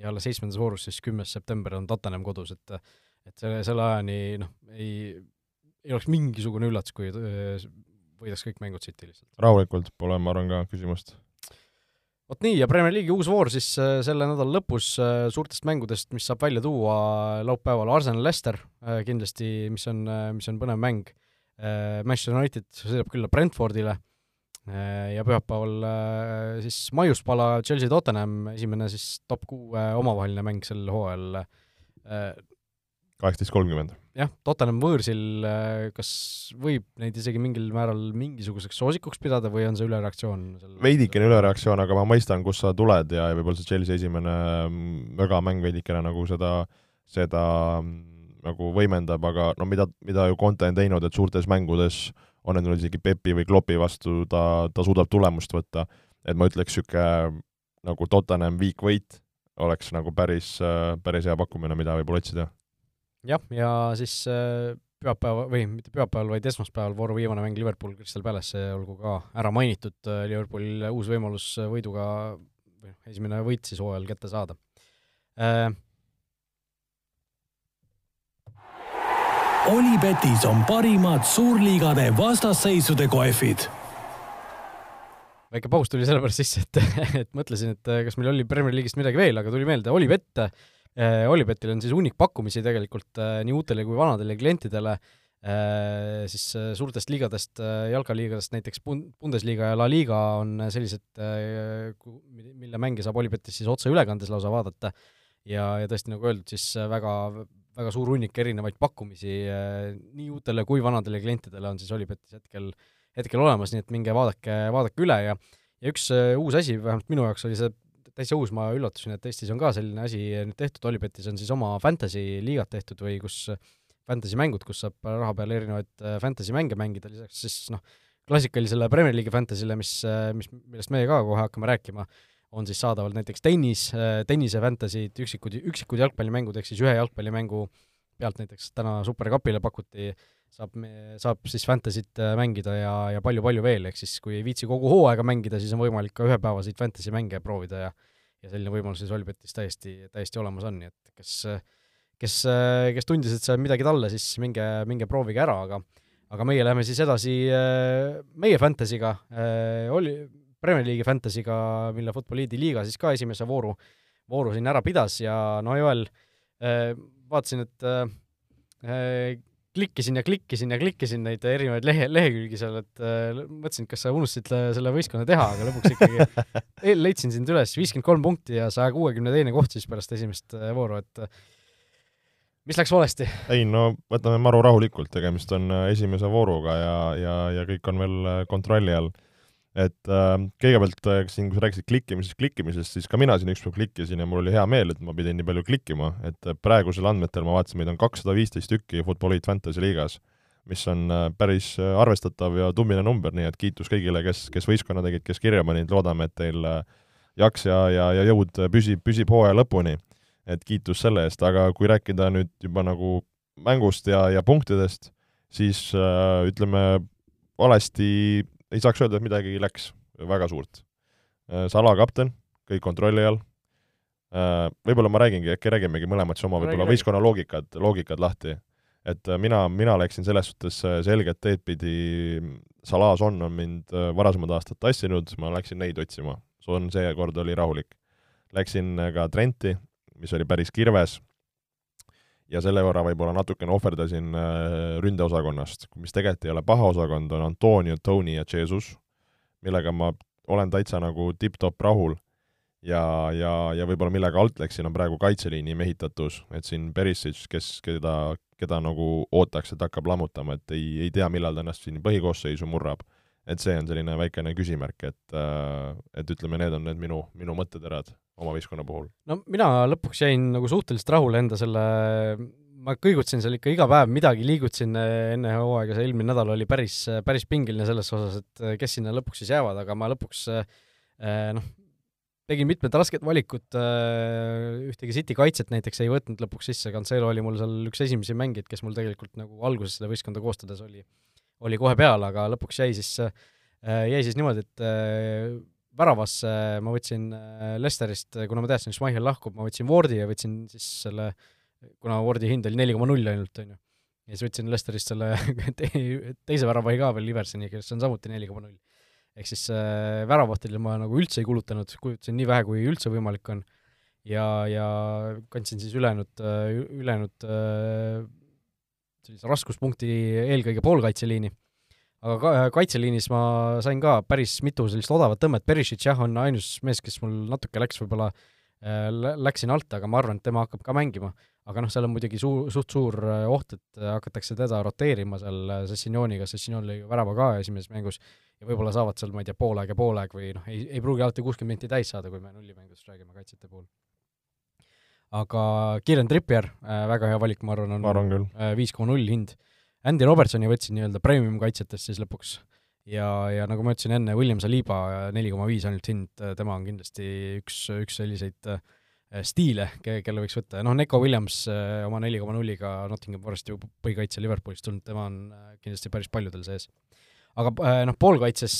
ja alles seitsmendas voorus siis kümnes september on Tottenham kodus, et et selle, selle ajani noh, ei, ei oleks mingisugune üllatus, kui äh, võidaks kõik mängud City lihtsalt. rahulikult, pole, ma arvan, ka küsimust vot nii, ja Premier League'i uus voor siis äh, selle nädala lõpus äh, suurtest mängudest, mis saab välja tuua laupäeval, Arsenal-Leicester äh, kindlasti, mis on, mis on põnev mäng. Manchester United sõidab külla Brentfordile ja pühapäeval siis maiuspala Chelsea-Tottenham, esimene siis top kuue omavaheline mäng sel hooajal kaheksateist kolmkümmend. Jah, Tottenham võõrsil, äh, kas võib neid isegi mingil määral mingisuguseks soosikuks pidada või on see ülereaktsioon? veidikene ülereaktsioon, aga ma mõistan, kust sa tuled ja võib-olla see Chelsea esimene mögamäng mm, veidikene nagu seda, seda mm, nagu võimendab, aga no mida, mida ju Conte on teinud, et suurtes mängudes on endal isegi Pepi või Kloppi vastu, ta, ta suudab tulemust võtta, et ma ütleks, niisugune nagu Tottenham weak võit oleks nagu päris, päris hea pakkumine, mida võib-olla otsida jah, ja siis äh, pühapäeva, või mitte pühapäeval, vaid esmaspäeval vooru viimane mäng Liverpool Crystal Palace, olgu ka ära mainitud, äh, Liverpoolil uus võimalus võiduga, või noh, esimene võit siis hooajal kätte saada äh,. Olipetis on parimad suurliigade vastasseisude kohvid väike paus tuli sellepärast sisse, et, et mõtlesin, et kas meil oli Premier League'ist midagi veel, aga tuli meelde, Olipett Äh, Olipetil on siis hunnik pakkumisi tegelikult äh, nii uutele kui vanadele klientidele, äh, siis suurtest liigadest, jalkaliigadest, näiteks Bundesliga ja La Liga on sellised, mille mänge saab Olipetis siis otseülekandes lausa vaadata. Ja, ja tõesti, nagu öeldud, siis väga, väga suur hunnik erinevaid pakkumisi nii uutele kui vanadele klientidele on siis Olipetis hetkel, hetkel olemas, nii et minge vaadake, vaadake üle ja ja üks uus asi, vähemalt minu jaoks oli see täitsa uus, ma üllatusin, et Eestis on ka selline asi nüüd tehtud, Olipetis on siis oma fantasy liigad tehtud või kus fantasy mängud, kus saab raha peale erinevaid äh, fantasy mänge mängida, lisaks siis noh, klassikalisele Premier League'i fantasy'le, mis, äh, mis, millest meie ka kohe hakkame rääkima, on siis saadaval näiteks tennis, äh, tennise fantasy'd, üksikud, üksikud jalgpallimängud, ehk siis ühe jalgpallimängu pealt näiteks täna Supercupile pakuti saab, saab siis Fantasy't äh, mängida ja, ja palju-palju veel, ehk siis kui ei viitsi kogu hooaega mängida, siis on võimalik ka ühepäevaseid Fantasy mänge proovida ja ja selline võimalus siis Olbetis täiesti, täiesti olemas on, nii et kes, kes, kes tundis, et saab midagi talle, siis minge, minge proovige ära, aga aga meie läheme siis edasi äh, meie Fantasy'ga, äh, oli Premier League'i Fantasy'ga, mille Futboliidi liiga siis ka esimese vooru, vooru siin ära pidas ja no Joel, vaatasin, et klikkisin ja klikkisin ja klikkisin neid erinevaid lehe, lehekülgi seal, et äh, mõtlesin, et kas sa unustasid selle võistkonna teha, aga lõpuks ikkagi leidsin sind üles, viiskümmend kolm punkti ja saja kuuekümne teine koht siis pärast esimest äh, vooru, et äh, mis läks valesti? ei no võtame maru rahulikult, tegemist on äh, esimese vooruga ja, ja, ja kõik on veel kontrolli all. Et äh, kõigepealt äh, siin, kui sa rääkisid klikkimisest, klikkimisest, siis ka mina siin ükspäev klikkisin ja mul oli hea meel, et ma pidin nii palju klikkima, et äh, praegusel andmetel ma vaatasin, meid on kakssada viisteist tükki Football League Fantasy liigas, mis on äh, päris äh, arvestatav ja tummine number, nii et kiitus kõigile, kes, kes võistkonna tegid, kes kirja panid, loodame, et teil äh, jaks ja, ja, ja jõud püsib, püsib hooaja lõpuni. et kiitus selle eest, aga kui rääkida nüüd juba nagu mängust ja, ja punktidest, siis äh, ütleme, valesti ei saaks öelda, et midagi läks väga suurt. Äh, Sala kapten, kõik kontrolli all, äh, võib-olla ma räägingi, äkki räägimegi mõlemad siis oma võib-olla võistkonna loogikad, loogikad lahti. et äh, mina, mina läksin selles suhtes selget teed pidi, Salah Son on mind varasemad aastad tassinud, ma läksin neid otsima. Son seekord oli rahulik. Läksin ka Trenti, mis oli päris kirves, ja selle võrra võib-olla natukene ohverdasin äh, ründeosakonnast, mis tegelikult ei ole paha osakond, on Antonio, Tony ja Jesus, millega ma olen täitsa nagu tipp-topp rahul ja, ja, ja võib-olla millega alt läksin, on praegu kaitseliini mehitatus, et siin Perisic, kes, keda, keda nagu ootaks, et hakkab lammutama, et ei, ei tea, millal ta ennast siin põhikoosseisu murrab. Et see on selline väikene küsimärk, et, äh, et ütleme, need on need minu, minu mõtteterad oma võistkonna puhul? no mina lõpuks jäin nagu suhteliselt rahule enda selle, ma kõigutasin seal ikka iga päev midagi, liigutasin enne hooaega, see eelmine nädal oli päris, päris pingeline selles osas, et kes sinna lõpuks siis jäävad, aga ma lõpuks eh, noh, tegin mitmed rasked valikud, eh, ühtegi City kaitset näiteks ei võtnud lõpuks sisse, Cancelo oli mul seal üks esimesi mängijaid, kes mul tegelikult nagu alguses seda võistkonda koostades oli, oli kohe peal, aga lõpuks jäi siis, eh, jäi siis niimoodi, et väravasse ma võtsin äh, Lesterist, kuna ma teadsin, et Schmeichel lahkub, ma võtsin Wardi ja võtsin siis selle, kuna Wardi hind oli neli koma null ainult, on ju, ja siis võtsin Lesterist selle teise väravahi ka veel Iversoni, kes on samuti neli koma null. ehk siis äh, väravahtidele ma nagu üldse ei kulutanud, kulutasin nii vähe, kui üldse võimalik on, ja, ja kandsin siis ülejäänud, äh, ülejäänud äh, sellise raskuspunkti eelkõige poolkaitseliini aga ka, kaitseliinis ma sain ka päris mitu sellist odavat tõmmet, Perisic jah, on ainus mees, kes mul natuke läks võib-olla äh,, läksin alt, aga ma arvan, et tema hakkab ka mängima. aga noh, seal on muidugi suu-, suht suur äh, oht, et äh, hakatakse teda roteerima seal Sessionioniga, Session lõi värava ka esimeses mängus, ja võib-olla saavad seal, ma ei tea, pool aeg ja pool aeg või noh, ei, ei pruugi alati kuuskümmend minti täis saada, kui me nullimängust räägime kaitsjate puhul. Aga Kieran Trippier äh,, väga hea valik, ma arvan, on viis koma null hind. Äh, Andy Robertsoni võtsin nii-öelda premium kaitsetest siis lõpuks. Ja, ja nagu ma ütlesin enne, William Saliba neli koma viis ainult hind, tema on kindlasti üks, üks selliseid äh, stiile, kelle võiks võtta. Ja noh, Neko Williams äh, oma neli koma nulliga Nottingham Foresti põhikaitse Liverpoolist tulnud, tema on äh, kindlasti päris paljudel sees. aga noh, poolkaitses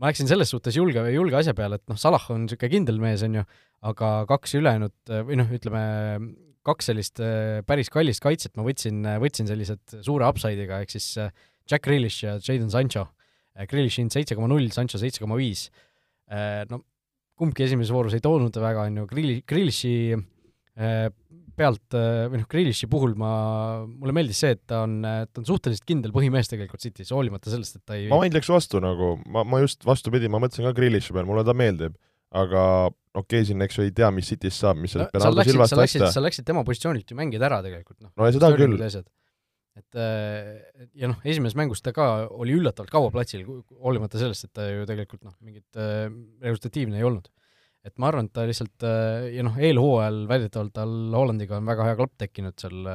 ma läksin selles suhtes julge, julge asja peale, et noh, Salah on niisugune kindel mees, on ju, aga kaks ülejäänud või noh, ütleme kaks sellist äh, päris kallist kaitset ma võtsin, äh, võtsin sellised suure upside'iga, ehk siis äh, Jack Grealish ja Jadon Sancho. Grealish hind seitse koma null, Sancho seitse koma viis. No kumbki esimeses voorus ei toonud väga, on ju, Grealish, Grealishi pealt või noh, Grealishi puhul ma, mulle meeldis see, et ta on, ta on suhteliselt kindel põhimees tegelikult City's, hoolimata sellest, et ta ei ma vaidleks vastu nagu, ma, ma just vastupidi, ma mõtlesin ka Grealishi peale, mulle ta meeldib, aga okei okay,, siin eks ju ei tea, mis Cityst saab, mis sellest no, Bernardo Silvast lasta. sa läksid tema positsioonilt ju mängida ära tegelikult, noh. no ja seda küll. et ja noh, esimeses mängus ta ka oli üllatavalt kaua platsil, hoolimata sellest, et ta ju tegelikult noh, mingit resultatiivne ei olnud. Et ma arvan, et ta lihtsalt äh, ja noh, eelhooajal väidetavalt tal Hollandiga on väga hea klapp tekkinud seal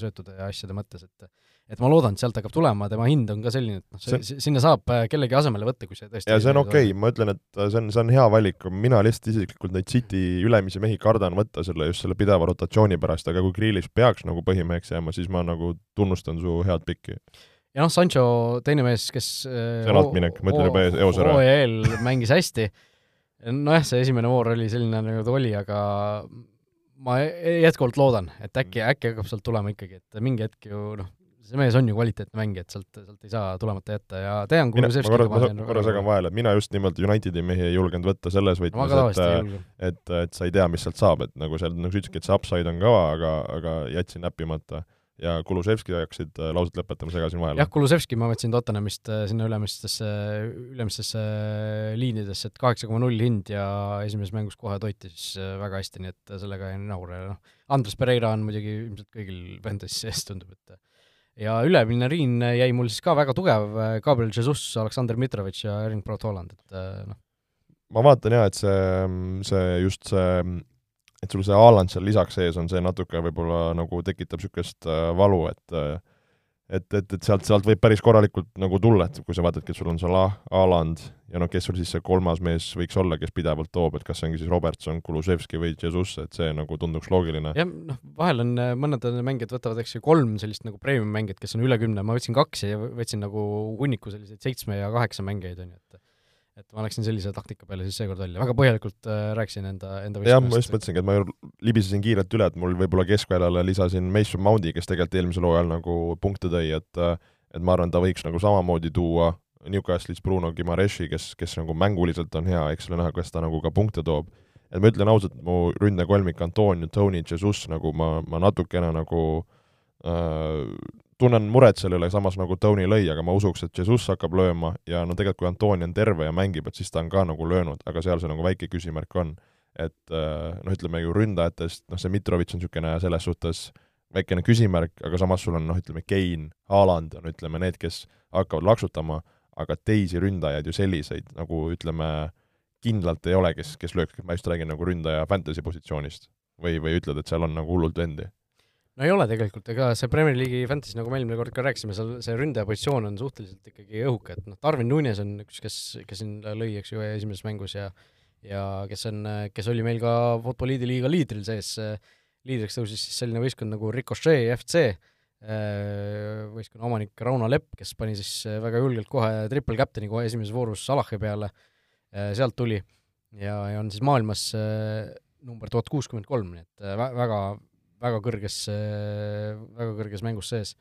söötude ja asjade mõttes, et et ma loodan, et sealt hakkab tulema, tema hind on ka selline, et noh, see, sinna saab äh, kellegi asemele võtta, kui see tõesti ja see on okei okay., ma ütlen, et äh, see on, see on hea valik, mina lihtsalt isiklikult neid City ülemisi mehi kardan võtta selle, just selle pideva rotatsiooni pärast, aga kui Grealish peaks nagu põhimeheks jääma, siis ma nagu tunnustan su head pikki. ja noh, Sancho, teine mees, kes äh, see on altminek, ma ütlen juba eos ära. hooajal mängis hästi, nojah, see esimene voor oli selline, nagu ta oli, aga ma jätkuvalt loodan, et äkki, äkki hakkab sealt tulema ikkagi, et mingi hetk ju noh, see mees on ju kvaliteetne mängija, et sealt, sealt ei saa tulemata jätta ja tean, Kulusevski ma korra, ma korra segan vahele, et mina just nimelt Unitedi mehi ei julgenud võtta selles võtmes, et et, et sa ei tea, mis sealt saab, et nagu seal, nagu sa ütlesidki, et see upside on kõva, aga, aga jätsin näppimata ja Kulusevski hakkasid äh, lauset lõpetama, segasin vahele. jah, Kulusevski ma võtsin Tottenhamist äh, sinna ülemistesse, ülemistesse liinidesse, et kaheksa koma null hind ja esimeses mängus kohe toitis äh, väga hästi, nii et sellega jäin rahule ja noh, Andres Pereira on muidugi ilmselt kõigil Fantasy's sees, tundub, et ja ülemine riin jäi mul siis ka väga tugev, Gabriel Jesus, Aleksandr Mitrovic ja Erling Braut Holland, et noh. ma vaatan jaa, et see, see just see et sul see Haaland seal lisaks sees on, see natuke võib-olla nagu tekitab niisugust äh, valu, et äh, et, et, et sealt, sealt võib päris korralikult nagu tulla, et kui sa vaatadki, et sul on Salah, Haaland ja noh, kes sul siis see kolmas mees võiks olla, kes pidevalt toob, et kas see ongi siis Robertson, Kulusevski või Jesus, et see nagu tunduks loogiline. jah, noh, vahel on, mõned mängijad võtavad, eks ju, kolm sellist nagu premium-mängijat, kes on üle kümne, ma võtsin kaks ja võtsin nagu hunniku selliseid seitsme ja kaheksa mängijaid, on ju, et et ma läksin sellise taktika peale siis seekord välja, väga põhjalikult äh, rääkisin enda, enda jah, ma just mõtlesingi, et ma libisesin kiirelt üle, et mul võib-olla keskväljale lisasin Mason Moundi, kes tegelikult eelmisel hooajal nagu punkte tõi, et et ma arvan, ta võiks nagu samamoodi tuua Newcastle'is Bruno Gimareshi, kes, kes nagu mänguliselt on hea, eks ole näha, kas ta nagu ka punkte toob. et ma ütlen ausalt, mu ründekolmik Antonio, Tony, Jesus nagu ma, ma natukene nagu äh, tunnen muret selle üle, samas nagu Tony lõi, aga ma usuks, et Jesus hakkab lööma ja no tegelikult kui Antoni on terve ja mängib, et siis ta on ka nagu löönud, aga seal see nagu väike küsimärk on. et äh, noh, ütleme ju ründajatest, noh see Mitrovic on niisugune selles suhtes väikene küsimärk, aga samas sul on noh, ütleme Kein, Haaland on ütleme need, kes hakkavad laksutama, aga teisi ründajaid ju selliseid nagu ütleme, kindlalt ei ole, kes, kes lööks, ma just räägin nagu ründaja fantasy positsioonist. või, või ütled, et seal on nagu hullult vendi no ei ole tegelikult, ega see Premier League'i Fantasy, nagu me eelmine kord ka rääkisime, seal see ründaja positsioon on suhteliselt ikkagi õhuke, et noh, Darwin Nunes on üks, kes, kes siin lõi, eks ju, esimeses mängus ja ja kes on, kes oli meil ka Futboliidi liiga liidril sees, liidriks tõusis siis selline võistkond nagu Ricochet FC, võistkonna omanik Rauno Lepp, kes pani siis väga julgelt kohe triple captain'i kohe esimeses voorus Salahi peale, sealt tuli ja, ja on siis maailmas number tuhat kuuskümmend kolm, nii et väga väga kõrges, väga kõrges mängus sees.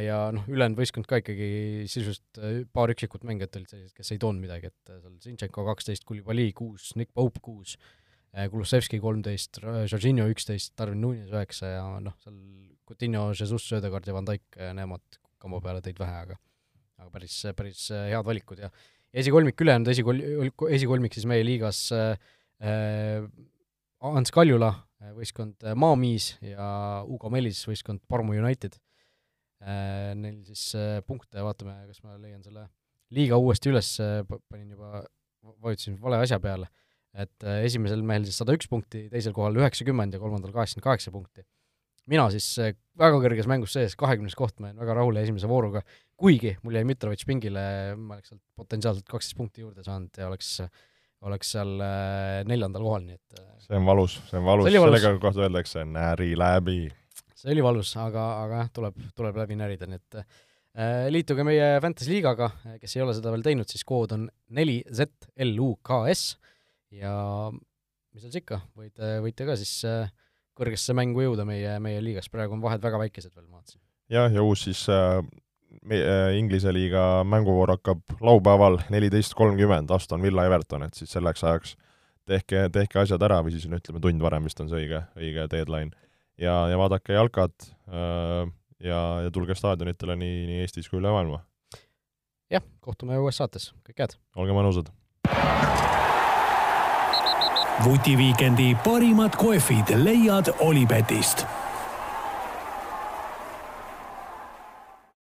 ja noh, ülejäänud võistkond ka ikkagi sisuliselt äh, paar üksikut mängijat olid sellised, kes ei toonud midagi, et äh, seal Zinchenko kaksteist, Kulibali kuus, Nick Pope kuus, äh, Kulusevski kolmteist, Jorginho üksteist, Darwin Nunes üheksa ja noh, seal Coutinho, Jesus, Söödegaard ja Van Dijk, nemad kambo peale tõid vähe, aga aga päris, päris head valikud ja esikolmik ülejäänud esikol-, esikolmik siis meie liigas äh, Ants Kaljula Äh, võistkond äh, Maamiis ja Ugo Melis võistkond Parmu United. Äh, neil siis punkte, vaatame, kas ma leian selle liiga uuesti üles, panin juba, vajutasin vale asja peale, et esimesel mehel siis sada üks punkti, teisel kohal üheksakümmend ja kolmandal kaheksakümmend kaheksa punkti. mina siis väga kõrges mängus sees, kahekümnes koht, ma jäin väga rahule esimese vooruga, kuigi mul jäi Mitrovic pingile, ma oleks sealt potentsiaalselt kaksteist punkti juurde saanud ja oleks äh, oleks seal äh, neljandal kohal, nii et äh, see on valus, see on valus, sellega kohta öeldakse näri läbi. see oli valus, aga, aga jah, tuleb, tuleb läbi närida, nii et äh, liituge meie Fantasy liigaga, kes ei ole seda veel teinud, siis kood on neli ZLUKS ja mis seal siis ikka, võite, võite ka siis äh, kõrgesse mängu jõuda meie, meie liigas, praegu on vahed väga väikesed veel, ma vaatasin. jah, ja uus siis äh, Äh, Inglise liiga mänguvoor hakkab laupäeval neliteist kolmkümmend, Aston Villa Everton, et siis selleks ajaks tehke, tehke asjad ära või siis no ütleme, tund varem vist on see õige, õige deadline. ja, ja vaadake jalkat äh, ja, ja tulge staadionitele nii, nii Eestis kui üle maailma. jah, kohtume uues saates, kõike head! olge mõnusad! vutiviikendi parimad kohvid leiad Olipetist